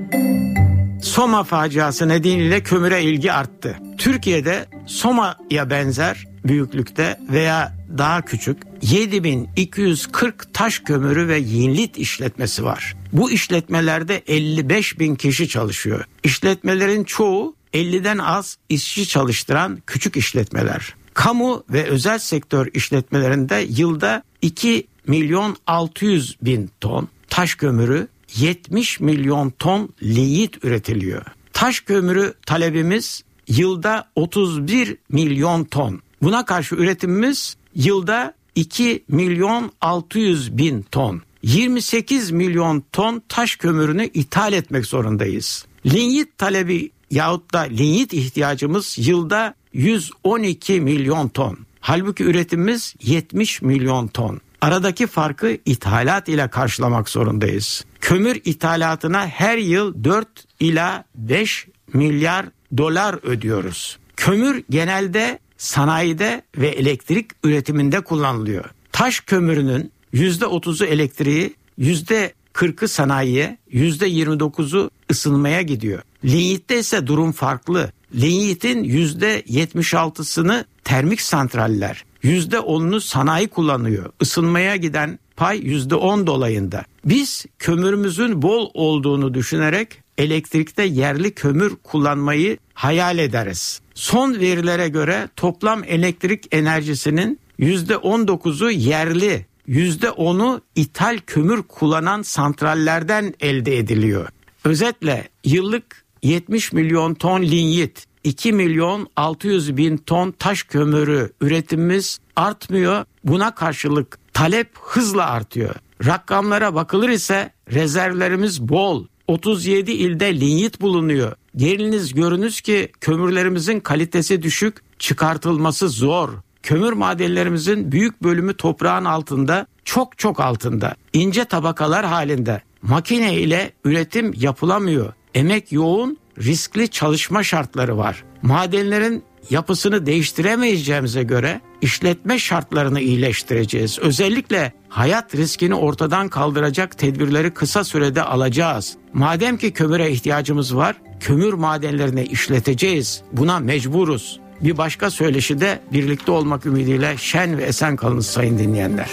Soma faciası nedeniyle kömüre ilgi arttı. Türkiye'de Soma'ya benzer büyüklükte veya daha küçük 7240 taş kömürü ve yinlit işletmesi var. Bu işletmelerde 55 bin kişi çalışıyor. İşletmelerin çoğu 50'den az işçi çalıştıran küçük işletmeler. Kamu ve özel sektör işletmelerinde yılda 2 milyon 600 bin ton taş kömürü 70 milyon ton linyit üretiliyor. Taş kömürü talebimiz yılda 31 milyon ton. Buna karşı üretimimiz yılda 2 milyon 600 bin ton. 28 milyon ton taş kömürünü ithal etmek zorundayız. Linyit talebi yahut da linyit ihtiyacımız yılda 112 milyon ton. Halbuki üretimimiz 70 milyon ton. Aradaki farkı ithalat ile karşılamak zorundayız. Kömür ithalatına her yıl 4 ila 5 milyar dolar ödüyoruz. Kömür genelde sanayide ve elektrik üretiminde kullanılıyor. Taş kömürünün %30'u elektriği, %40'ı sanayiye, %29'u ısınmaya gidiyor. Linyitte ise durum farklı. Linyitin %76'sını termik santraller, %10'unu sanayi kullanıyor. Isınmaya giden pay %10 dolayında. Biz kömürümüzün bol olduğunu düşünerek elektrikte yerli kömür kullanmayı hayal ederiz. Son verilere göre toplam elektrik enerjisinin %19'u yerli, %10'u ithal kömür kullanan santrallerden elde ediliyor. Özetle yıllık 70 milyon ton linyit, 2 milyon 600 bin ton taş kömürü üretimimiz artmıyor. Buna karşılık talep hızla artıyor. Rakamlara bakılır ise rezervlerimiz bol. 37 ilde linyit bulunuyor. Geliniz görünüz ki kömürlerimizin kalitesi düşük, çıkartılması zor. Kömür madenlerimizin büyük bölümü toprağın altında, çok çok altında. ince tabakalar halinde. Makine ile üretim yapılamıyor. Emek yoğun, riskli çalışma şartları var. Madenlerin yapısını değiştiremeyeceğimize göre işletme şartlarını iyileştireceğiz. Özellikle hayat riskini ortadan kaldıracak tedbirleri kısa sürede alacağız. Madem ki kömüre ihtiyacımız var, kömür madenlerini işleteceğiz. Buna mecburuz. Bir başka söyleşi de birlikte olmak ümidiyle şen ve esen kalınız sayın dinleyenler.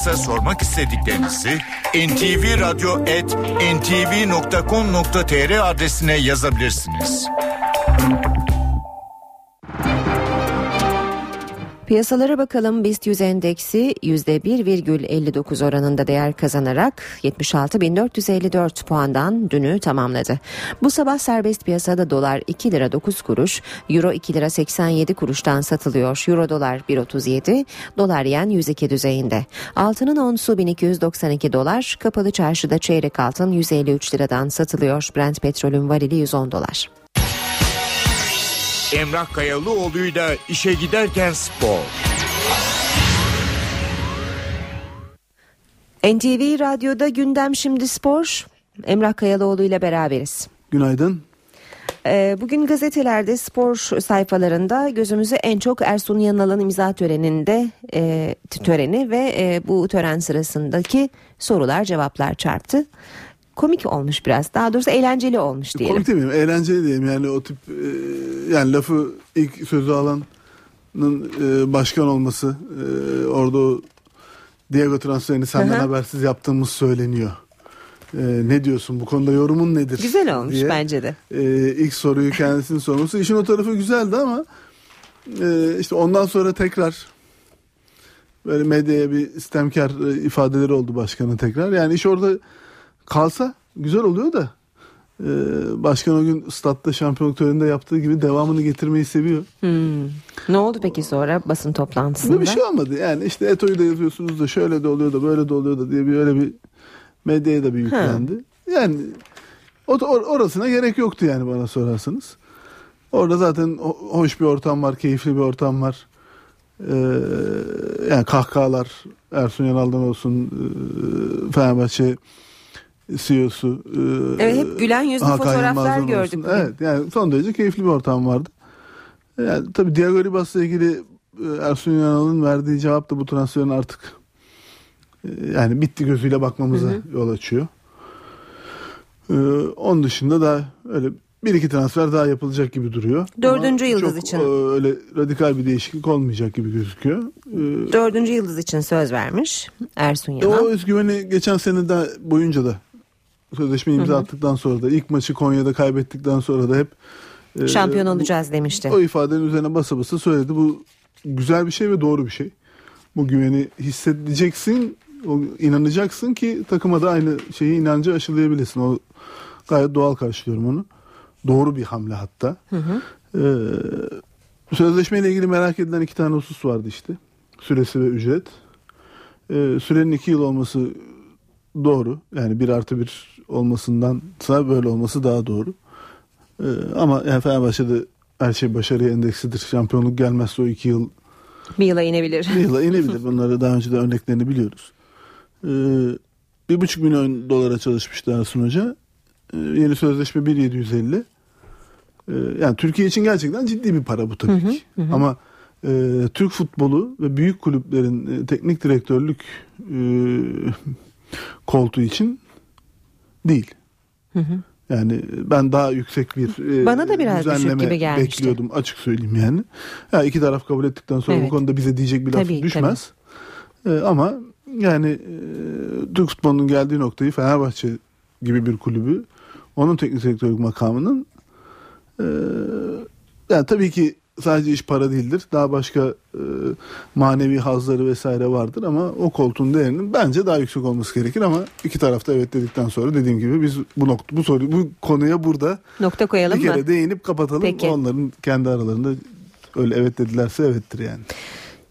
Uras'a sormak istediklerinizi ntvradio.ntv.com.tr adresine yazabilirsiniz. Piyasalara bakalım BIST 100 endeksi %1,59 oranında değer kazanarak 76.454 puandan dünü tamamladı. Bu sabah serbest piyasada dolar 2 lira 9 kuruş, euro 2 lira 87 kuruştan satılıyor. Euro dolar 1.37, dolar yen 102 düzeyinde. Altının onsu 1292 dolar, kapalı çarşıda çeyrek altın 153 liradan satılıyor. Brent petrolün varili 110 dolar. Emrah Kayalıoğlu'yla işe giderken spor. NTV Radyo'da gündem şimdi spor. Emrah Kayalıoğlu ile beraberiz. Günaydın. Ee, bugün gazetelerde spor sayfalarında gözümüzü en çok Ersun Yanal'ın imza töreninde e, töreni ve e, bu tören sırasındaki sorular cevaplar çarptı. Komik olmuş biraz. Daha doğrusu eğlenceli olmuş diyelim. Komik demeyeyim, eğlenceli diyeyim. Yani o tip e, yani lafı ilk sözü alanın e, başkan olması, e, orada o Diego transferini senden Hı hı. habersiz yaptığımız söyleniyor. E, ne diyorsun bu konuda yorumun nedir? Güzel olmuş diye. bence de. E, ilk soruyu kendisinin sorması. İşin o tarafı güzeldi ama e, işte ondan sonra tekrar böyle medyaya bir istemkar e, ifadeleri oldu başkanın tekrar. Yani iş orada kalsa güzel oluyor da e, başkan o gün statta şampiyonluk töreninde yaptığı gibi devamını getirmeyi seviyor. Hmm. Ne oldu peki sonra basın toplantısında? Bir şey olmadı yani işte Eto'yu da yazıyorsunuz da şöyle de oluyor da böyle de oluyor da diye bir öyle bir medyaya da bir yüklendi. Yani o, or- orasına gerek yoktu yani bana sorarsanız. Orada zaten ho- hoş bir ortam var, keyifli bir ortam var. Ee, yani kahkahalar Ersun Yanal'dan olsun e, Fenerbahçe CEO'su e, Evet, hep gülen yüzlü Hakan fotoğraflar gördük olsun. Evet yani son derece keyifli bir ortam vardı. Yani tabii Diego Ribas'la ilgili e, Ersun Yanal'ın verdiği cevap da bu transferin artık e, yani bitti gözüyle bakmamıza Hı hı. yol açıyor. Ee, onun dışında da öyle bir iki transfer daha yapılacak gibi duruyor. Dördüncü Ama yıldız çok, için. e, öyle radikal bir değişiklik olmayacak gibi gözüküyor. Ee, Dördüncü yıldız için söz vermiş Ersun Yanal. o özgüveni geçen sene de boyunca da sözleşme imza attıktan sonra da ilk maçı Konya'da kaybettikten sonra da hep e, Şampiyon bu- olacağız demişti. O ifadenin üzerine basa basa söyledi. Bu güzel bir şey ve doğru bir şey. Bu güveni hissedeceksin, o inanacaksın ki takıma da aynı şeyi inancı aşılayabilesin. O gayet doğal karşılıyorum onu. Doğru bir hamle hatta. Hı hı. Ee, sözleşmeyle ilgili merak edilen iki tane husus vardı işte. Süresi ve ücret. Ee, sürenin iki yıl olması doğru. Yani bir artı bir olmasındansa böyle olması daha doğru. Ee, ama yani Fenerbahçe'de her şey başarıya endeksidir. Şampiyonluk gelmezse o iki yıl Bir yıla inebilir. bir yıla inebilir. Bunları daha önce de örneklerini biliyoruz. Ee, bir buçuk milyon dolara çalışmıştı Ersun Hoca. Ee, yeni sözleşme 1.750. Ee, yani Türkiye için gerçekten ciddi bir para bu tabii hı, ki. hı hı. Ama e, Türk futbolu ve büyük kulüplerin e, teknik direktörlük e, koltuğu için değil. Hı hı. Yani ben daha yüksek bir e, Bana da biraz düzenleme gibi gelmişti. bekliyordum açık söyleyeyim yani. Ya iki taraf kabul ettikten sonra Evet. bu konuda bize diyecek bir laf Tabii, düşmez. E, ama yani e, Türk futbolunun geldiği noktayı Fenerbahçe gibi bir kulübü onun teknik direktörlük makamının e, yani tabii ki sadece iş para değildir. Daha başka e, manevi hazları vesaire vardır ama o koltuğun değerinin bence daha yüksek olması gerekir ama iki tarafta evet dedikten sonra dediğim gibi biz bu nokta bu soru bu konuya burada Nokta koyalım bir kere mı? değinip kapatalım. Peki. Onların kendi aralarında öyle evet dedilerse evettir yani.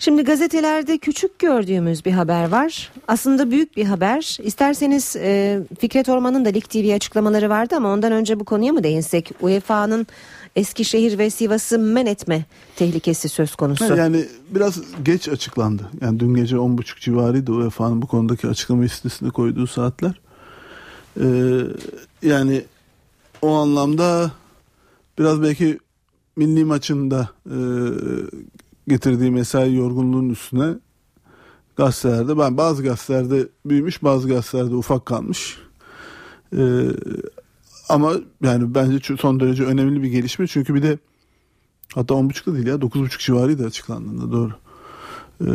Şimdi gazetelerde küçük gördüğümüz bir haber var. Aslında büyük bir haber. İsterseniz e, Fikret Orman'ın da Lig TV açıklamaları vardı ama ondan önce bu konuya mı değinsek? UEFA'nın Eskişehir ve Sivas'ı men etme tehlikesi söz konusu. Yani biraz geç açıklandı. Yani dün gece 10.30 civarıydı UEFA'nın bu konudaki açıklama listesine koyduğu saatler. Ee, yani o anlamda biraz belki milli maçında e, getirdiği mesai yorgunluğunun üstüne gazetelerde ben bazı gazetelerde büyümüş bazı gazetelerde ufak kalmış. E, ama yani bence son derece önemli bir gelişme çünkü bir de hatta 10.30'da değil ya 9.30 civarıydı açıklandığında doğru. E,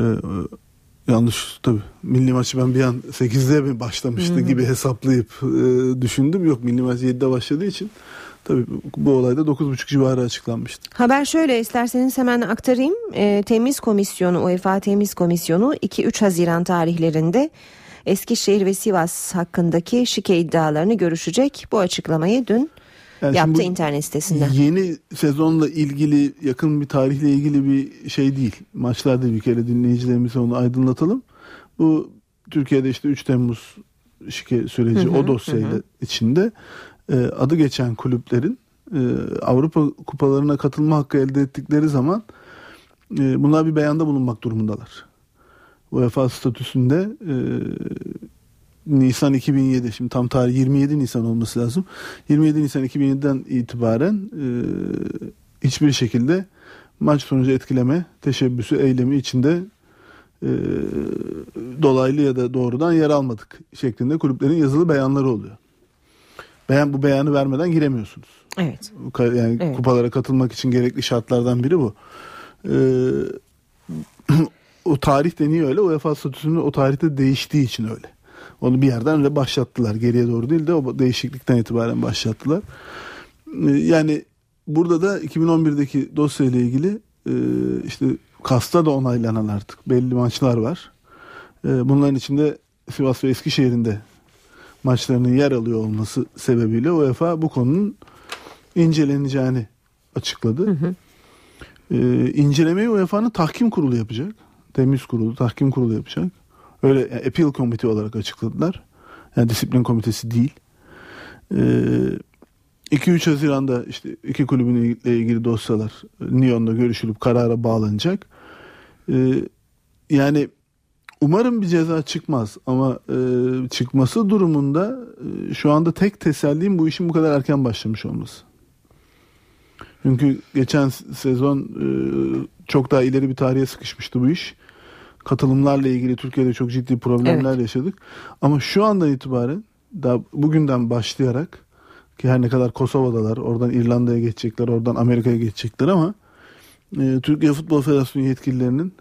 yanlış tabi milli maçı ben bir an 8'de mi başlamıştı hı. gibi hesaplayıp e, düşündüm. Yok milli maç 7'de başladığı için tabi bu olayda 9.30 civarı açıklanmıştı. Haber şöyle isterseniz hemen aktarayım. E, Temiz Komisyonu UEFA Temiz Komisyonu 2-3 Haziran tarihlerinde Eskişehir ve Sivas hakkındaki şike iddialarını görüşecek. Bu açıklamayı dün yani yaptı internet sitesinden. Yeni sezonla ilgili yakın bir tarihle ilgili bir şey değil. Maçlarda bir kere dinleyicilerimize onu aydınlatalım. Bu Türkiye'de işte 3 Temmuz şike süreci hı hı, o dosyayla hı. içinde e, adı geçen kulüplerin e, Avrupa kupalarına katılma hakkı elde ettikleri zaman e, bunlar bir beyanda bulunmak durumundalar. UEFA statüsünde e, Nisan 2007 şimdi tam tarih 27 Nisan olması lazım. 27 Nisan 2007'den itibaren e, hiçbir şekilde maç sonucu etkileme teşebbüsü eylemi içinde e, dolaylı ya da doğrudan yer almadık şeklinde kulüplerin yazılı beyanları oluyor. Beyan bu beyanı vermeden giremiyorsunuz. Evet. Yani evet. kupalara katılmak için gerekli şartlardan biri bu. Ee, o tarih deniyor öyle. UEFA statüsünün o tarihte değiştiği için öyle. Onu bir yerden öyle başlattılar. Geriye doğru değil de o değişiklikten itibaren başlattılar. Ee, yani burada da 2011'deki dosyayla ilgili e, işte Kasta da onaylanan artık belli maçlar var. Ee, bunların içinde Sivas ve Eskişehir'in de maçlarının yer alıyor olması sebebiyle UEFA bu konunun inceleneceğini açıkladı. Hı hı. Ee, incelemeyi UEFA'nın tahkim kurulu yapacak. Temiz kurulu, tahkim kurulu yapacak. Öyle yani appeal committee olarak açıkladılar. Yani disiplin komitesi değil. Ee, 2-3 Haziran'da işte iki kulübün ilgili dosyalar Nyon'da görüşülüp karara bağlanacak. Ee, yani umarım bir ceza çıkmaz ama e, çıkması durumunda e, şu anda tek tesellim bu işin bu kadar erken başlamış olması. Çünkü geçen sezon e, çok daha ileri bir tarihe sıkışmıştı bu iş katılımlarla ilgili Türkiye'de çok ciddi problemler evet. yaşadık. Ama şu andan itibaren daha bugünden başlayarak ki her ne kadar Kosova'dalar, oradan İrlanda'ya geçecekler, oradan Amerika'ya geçecekler ama e, Türkiye Futbol Federasyonu yetkililerinin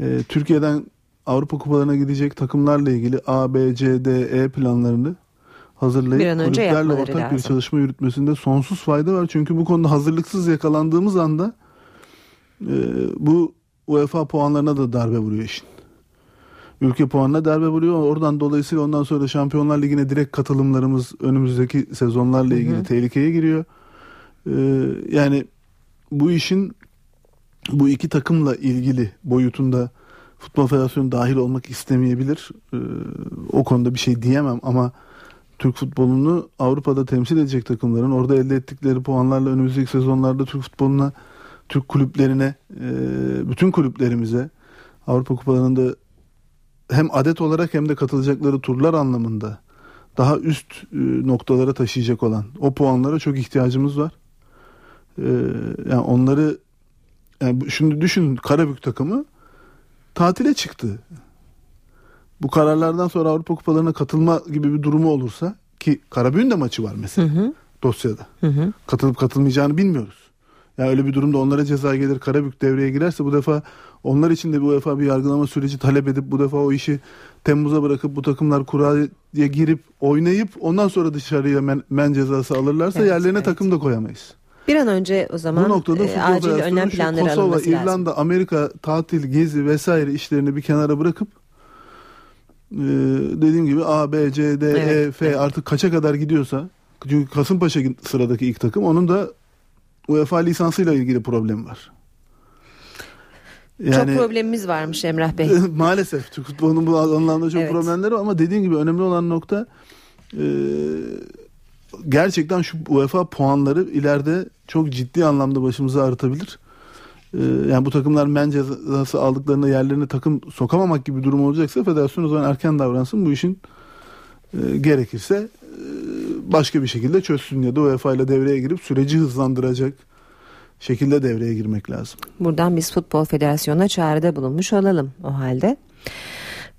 e, Türkiye'den Avrupa kupalarına gidecek takımlarla ilgili A, B, C, D, E planlarını hazırlayıp kulüplerle ortak lazım. bir çalışma yürütmesinde sonsuz fayda var. Çünkü bu konuda hazırlıksız yakalandığımız anda e, bu UEFA puanlarına da darbe vuruyor işin. Ülke puanına darbe vuruyor. Oradan dolayısıyla ondan sonra Şampiyonlar Ligi'ne direkt katılımlarımız önümüzdeki sezonlarla ilgili hı hı. tehlikeye giriyor. Ee, yani bu işin bu iki takımla ilgili boyutunda Futbol Federasyonu dahil olmak istemeyebilir. Ee, o konuda bir şey diyemem ama Türk futbolunu Avrupa'da temsil edecek takımların orada elde ettikleri puanlarla önümüzdeki sezonlarda Türk futboluna Türk kulüplerine, e, bütün kulüplerimize Avrupa Kupalarında hem adet olarak hem de katılacakları turlar anlamında daha üst e, noktalara taşıyacak olan o puanlara çok ihtiyacımız var. E, yani onları yani şimdi düşünün Karabük takımı tatile çıktı. Bu kararlardan sonra Avrupa Kupalarına katılma gibi bir durumu olursa ki Karabük'ün de maçı var mesela hı hı. dosyada. Hı hı. Katılıp katılmayacağını bilmiyoruz. Yani öyle bir durumda onlara ceza gelir Karabük devreye girerse bu defa onlar için de bu defa bir yargılama süreci talep edip bu defa o işi Temmuz'a bırakıp bu takımlar kuraya girip oynayıp ondan sonra dışarıya men, men cezası alırlarsa evet, yerlerine evet. takım da koyamayız. Bir an önce o zaman bu noktada e, acil önlem planları Kosova, alınması İrlanda, lazım. Amerika tatil, gezi vesaire işlerini bir kenara bırakıp e, dediğim gibi A, B, C, D, evet, E, F evet. artık kaça kadar gidiyorsa çünkü Kasımpaşa sıradaki ilk takım onun da UEFA lisansıyla ilgili problem var. Yani, çok problemimiz varmış Emrah Bey. (laughs) maalesef Türk futbolunun bu anlamda çok evet. problemleri var ama dediğim gibi önemli olan nokta e, gerçekten şu UEFA puanları ileride çok ciddi anlamda başımıza artabilir. E, yani bu takımlar men cezası aldıklarında yerlerine takım sokamamak gibi bir durum olacaksa federasyon o zaman erken davransın bu işin e, gerekirse başka bir şekilde çözsün ya da UEFA ile devreye girip süreci hızlandıracak şekilde devreye girmek lazım. Buradan biz Futbol Federasyonu'na çağrıda bulunmuş olalım o halde.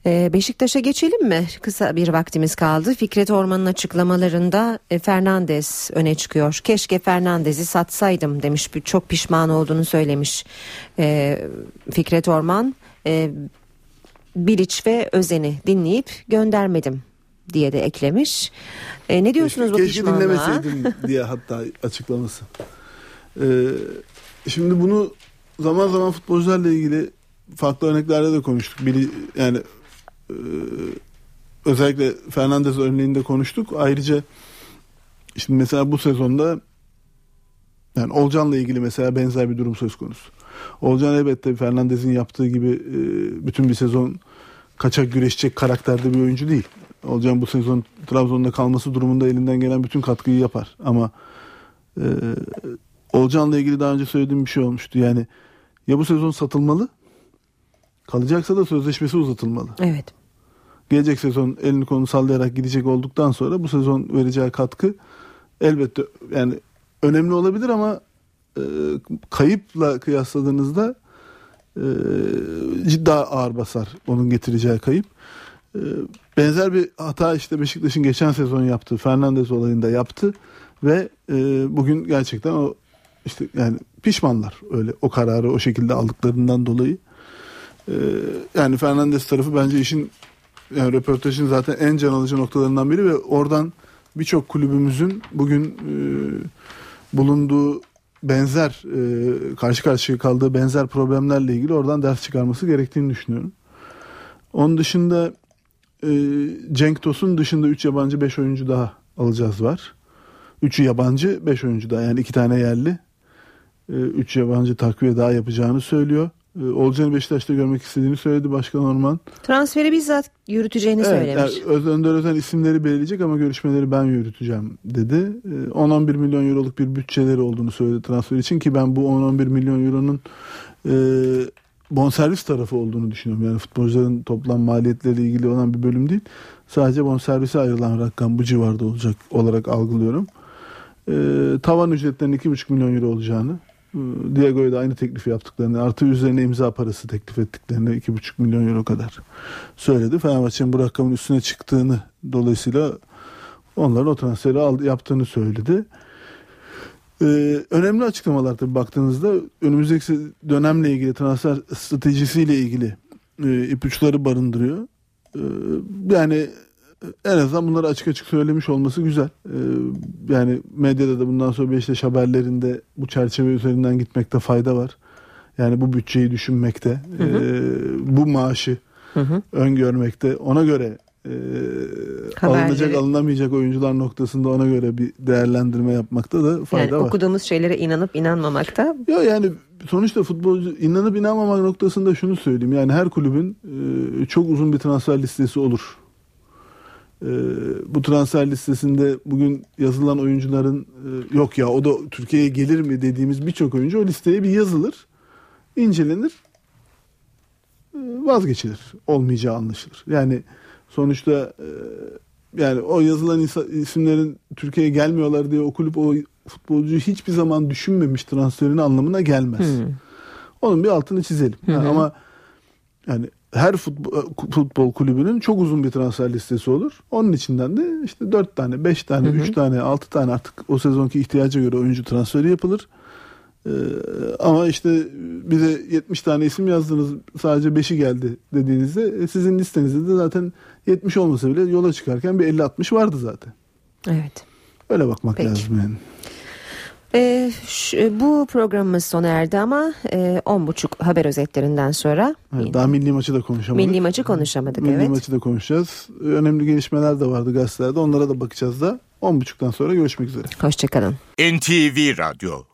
Ee, Beşiktaş'a geçelim mi? Kısa bir vaktimiz kaldı. Fikret Orman'ın açıklamalarında e, Fernandez öne çıkıyor. Keşke Fernandez'i satsaydım demiş. Çok pişman olduğunu söylemiş ee, Fikret Orman. Ee, Bilic ve Özen'i dinleyip göndermedim diye de eklemiş. Ee, ne diyorsunuz keşke, bu keşke pişmanlığa? dinlemeseydim diye hatta açıklaması. Ee, şimdi bunu zaman zaman futbolcularla ilgili farklı örneklerde de konuştuk. Biri yani e, özellikle Fernandez örneğinde konuştuk. Ayrıca şimdi mesela bu sezonda yani Olcan'la ilgili mesela benzer bir durum söz konusu. Olcan elbette Fernandez'in yaptığı gibi e, bütün bir sezon kaçak güreşecek karakterde bir oyuncu değil. Olcan bu sezon Trabzon'da kalması durumunda elinden gelen bütün katkıyı yapar. Ama e, Olcan'la ilgili daha önce söylediğim bir şey olmuştu. Yani ya bu sezon satılmalı kalacaksa da sözleşmesi uzatılmalı. Evet. Gelecek sezon elini kolunu sallayarak gidecek olduktan sonra bu sezon vereceği katkı elbette yani önemli olabilir ama e, kayıpla kıyasladığınızda e, ciddi ağır basar onun getireceği kayıp. E, benzer bir hata işte Beşiktaş'ın geçen sezon yaptığı Fernandez olayında yaptı ve e, bugün gerçekten o işte yani pişmanlar öyle o kararı o şekilde aldıklarından dolayı. E, yani Fernandez tarafı bence işin yani röportajın zaten en can alıcı noktalarından biri ve oradan birçok kulübümüzün bugün e, bulunduğu benzer e, karşı karşıya kaldığı benzer problemlerle ilgili oradan ders çıkarması gerektiğini düşünüyorum. Onun dışında e, Cenk Tosun dışında 3 yabancı 5 oyuncu daha alacağız var. 3'ü yabancı 5 oyuncu daha yani 2 tane yerli. 3 yabancı takviye daha yapacağını söylüyor. E, Olcan'ı Beşiktaş'ta görmek istediğini söyledi Başkan Orman. Transferi bizzat yürüteceğini Evet, söylemiş. Öz- Önder Özen isimleri belirleyecek ama görüşmeleri ben yürüteceğim dedi. Ee, 10-11 milyon euroluk bir bütçeleri olduğunu söyledi transfer için ki ben bu 10-11 milyon euronun e, bonservis tarafı olduğunu düşünüyorum. Yani futbolcuların toplam maliyetleriyle ilgili olan bir bölüm değil. Sadece bonservise ayrılan rakam bu civarda olacak olarak algılıyorum. Ee, tavan ücretlerinin 2,5 milyon euro olacağını e, Diego'ya da aynı teklifi yaptıklarını artı üzerine imza parası teklif ettiklerini 2,5 milyon euro kadar söyledi. Fenerbahçe'nin bu rakamın üstüne çıktığını dolayısıyla onların o transferi aldı, yaptığını söyledi. Ee, önemli açıklamalar tabii baktığınızda önümüzdeki dönemle ilgili transfer stratejisiyle ilgili e, ipuçları barındırıyor. Ee, yani en azından bunları açık açık söylemiş olması güzel. Ee, yani medyada da bundan sonra Beşiktaş haberlerinde bu çerçeve üzerinden gitmekte fayda var. Yani bu bütçeyi düşünmekte, Hı hı. e, bu maaşı Hı hı. öngörmekte, ona göre e, Haberleri- alınacak alınamayacak oyuncular noktasında ona göre bir değerlendirme yapmakta da fayda Yani var. okuduğumuz şeylere inanıp inanmamakta Ya yani sonuçta futbolcu inanıp inanmamak noktasında şunu söyleyeyim. Yani her kulübün e, çok uzun bir transfer listesi olur. E, bu transfer listesinde bugün yazılan oyuncuların e, yok ya o da Türkiye'ye gelir mi dediğimiz birçok oyuncu o listeye bir yazılır, incelenir, e, vazgeçilir. Olmayacağı anlaşılır. Yani sonuçta e, yani o yazılan isimlerin Türkiye'ye gelmiyorlar diye o kulüp o futbolcuyu hiçbir zaman düşünmemiş transferini anlamına gelmez. Hmm. Onun bir altını çizelim. Hı. Yani ama yani her futbol, futbol kulübünün çok uzun bir transfer listesi olur. Onun içinden de işte 4 tane, 5 tane, Hı hı. 3 tane, 6 tane artık o sezonki ihtiyaca göre oyuncu transferi yapılır. Ee, ama işte bize 70 tane isim yazdınız sadece 5'i geldi dediğinizde e, sizin listenizde de zaten 70 olmasa bile yola çıkarken bir 50-60 vardı zaten. Evet. Öyle bakmak Peki. lazım yani. Ee, şu- bu programımız sona erdi ama e, 10.30 haber özetlerinden sonra Evet, daha milli maçı da konuşamadık. milli maçı konuşamadık. Milli evet. maçı da konuşacağız. Önemli gelişmeler de vardı gazetelerde. Onlara da bakacağız da. 10.30'dan sonra görüşmek üzere. Hoşçakalın. NTV Radyo